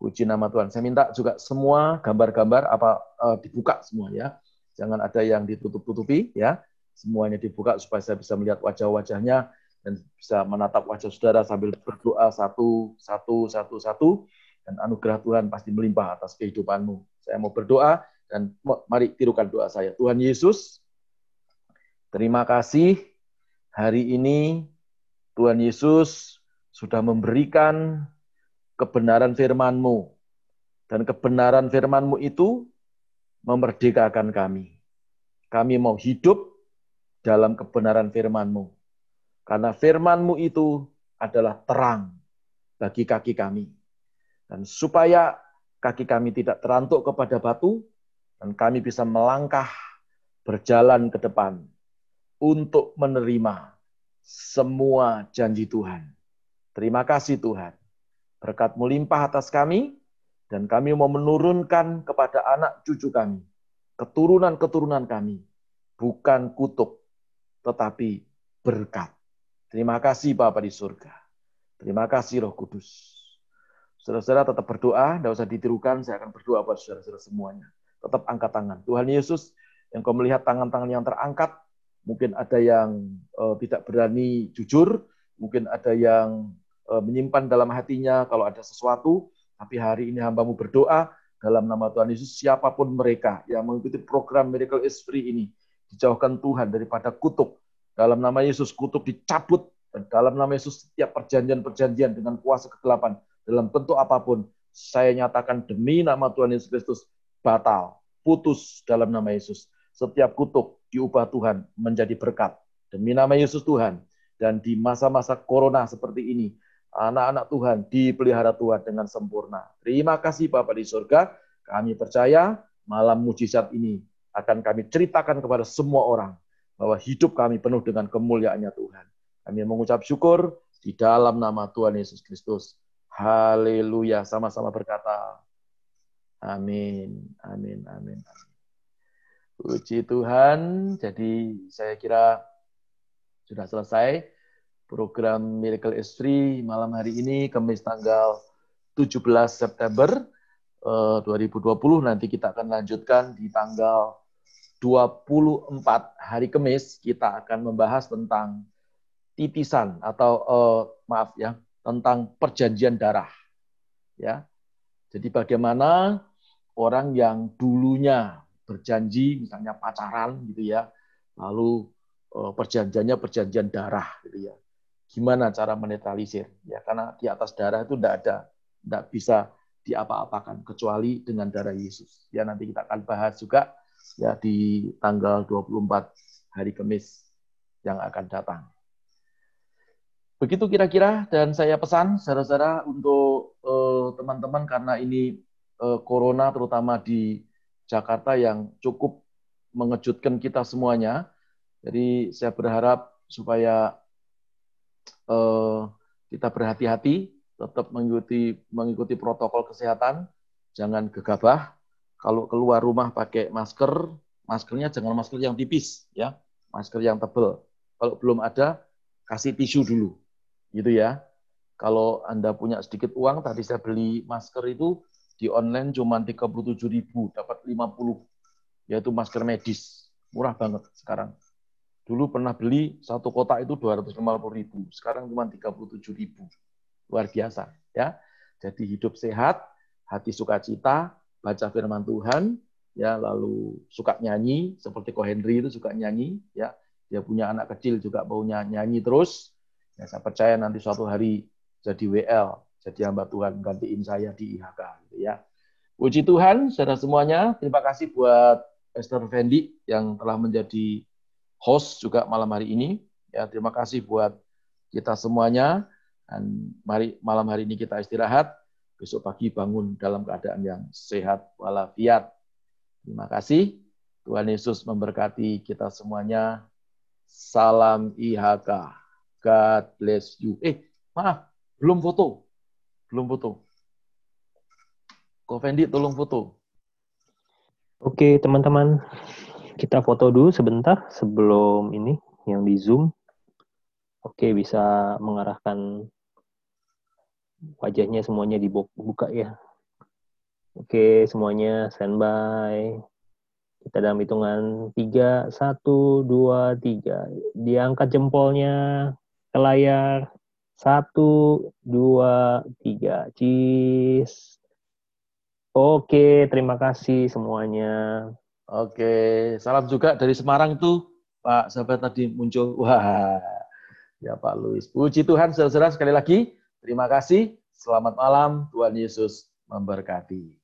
Puji nama Tuhan. Saya minta juga semua gambar-gambar apa eh, dibuka semua ya. Jangan ada yang ditutup-tutupi ya. Semuanya dibuka supaya saya bisa melihat wajah-wajahnya dan bisa menatap wajah saudara sambil berdoa satu, satu, satu, satu, dan anugerah Tuhan pasti melimpah atas kehidupanmu. Saya mau berdoa, dan mari tirukan doa saya. Tuhan Yesus, terima kasih hari ini Tuhan Yesus sudah memberikan kebenaran firman-Mu. Dan kebenaran firman-Mu itu memerdekakan kami. Kami mau hidup dalam kebenaran firman-Mu. Karena firman-Mu itu adalah terang bagi kaki kami. Dan supaya kaki kami tidak terantuk kepada batu, dan kami bisa melangkah berjalan ke depan untuk menerima semua janji Tuhan. Terima kasih Tuhan. Berkat-Mu limpah atas kami, dan kami mau menurunkan kepada anak cucu kami, keturunan-keturunan kami, bukan kutuk, tetapi berkat. Terima kasih Bapa di surga. Terima kasih Roh Kudus. Saudara-saudara tetap berdoa, tidak usah ditirukan, saya akan berdoa buat saudara-saudara semuanya. tetap angkat tangan. Tuhan Yesus, yang kau melihat tangan-tangan yang terangkat, mungkin ada yang uh, tidak berani jujur, mungkin ada yang menyimpan dalam hatinya kalau ada sesuatu, tapi hari ini hambamu berdoa dalam nama Tuhan Yesus, siapa pun mereka yang mengikuti program Miracle is Free ini, dijauhkan Tuhan daripada kutuk. Dalam nama Yesus, kutuk dicabut. Dan dalam nama Yesus, setiap perjanjian-perjanjian dengan kuasa kegelapan, dalam bentuk apa pun, saya nyatakan demi nama Tuhan Yesus Kristus, batal, putus dalam nama Yesus. Setiap kutuk diubah Tuhan menjadi berkat. Demi nama Yesus Tuhan. Dan di masa-masa corona seperti ini, anak-anak Tuhan dipelihara Tuhan dengan sempurna. Terima kasih Bapak di surga. Kami percaya malam mujizat ini akan kami ceritakan kepada semua orang bahwa hidup kami penuh dengan kemuliaannya Tuhan. Kami mengucap syukur di dalam nama Tuhan Yesus Kristus. Haleluya. Sama-sama berkata, Amin, amin, amin, amin. Puji Tuhan. Jadi saya kira sudah selesai program Miracle Istri malam hari ini, Kamis tanggal 17 September 2020. Eh, Nanti kita akan lanjutkan di tanggal 24 hari Kamis. Kita akan membahas tentang titisan atau uh, maaf ya, tentang perjanjian darah. Ya. Jadi bagaimana orang yang dulunya berjanji misalnya pacaran gitu ya, lalu uh, perjanjiannya perjanjian darah gitu ya. Gimana cara menetralisir? Ya karena di atas darah itu tidak ada, tidak bisa diapa-apakan kecuali dengan darah Yesus. Ya nanti kita akan bahas juga ya di tanggal 24 hari Kamis yang akan datang. Begitu kira-kira dan saya pesan saudara-saudara untuk eh, teman-teman uh, karena ini uh, corona terutama di Jakarta yang cukup mengejutkan kita semuanya. Jadi saya berharap supaya uh, kita berhati-hati, tetap mengikuti mengikuti protokol kesehatan, jangan gegabah. Kalau keluar rumah pakai masker, maskernya jangan masker yang tipis ya, masker yang tebal. Kalau belum ada, kasih tisu dulu gitu ya. Kalau Anda punya sedikit uang, tadi saya beli masker itu di online cuma 37.000, dapat 50, yaitu masker medis. Murah banget sekarang. Dulu pernah beli satu kotak itu 250.000, sekarang cuma 37.000. Luar biasa, ya. Jadi hidup sehat, hati sukacita, baca firman Tuhan, ya lalu suka nyanyi seperti Ko Henry itu suka nyanyi ya dia punya anak kecil juga maunya nyanyi terus Ya, saya percaya nanti suatu hari jadi WL, jadi hamba Tuhan gantiin saya di IHK. Gitu ya. Puji Tuhan, saudara semuanya. Terima kasih buat Esther Fendi yang telah menjadi host juga malam hari ini. Ya, terima kasih buat kita semuanya. Dan mari malam hari ini kita istirahat. Besok pagi bangun dalam keadaan yang sehat walafiat. Terima kasih. Tuhan Yesus memberkati kita semuanya. Salam IHK. God bless you. Eh, maaf, belum foto. Belum foto. Ko Fendi, tolong foto.
Oke, teman-teman. Kita foto dulu sebentar sebelum ini yang di Zoom. Oke, bisa mengarahkan wajahnya semuanya dibuka ya. Oke, semuanya standby. Kita dalam hitungan 3, 1, 2, 3. Diangkat jempolnya ke layar. Satu, dua, tiga. Cheese. Oke, terima kasih semuanya.
Oke, salam juga dari Semarang tuh, Pak sahabat tadi muncul. Wah, ya Pak Luis. Puji Tuhan, saudara-saudara sekali lagi. Terima kasih. Selamat malam. Tuhan Yesus memberkati.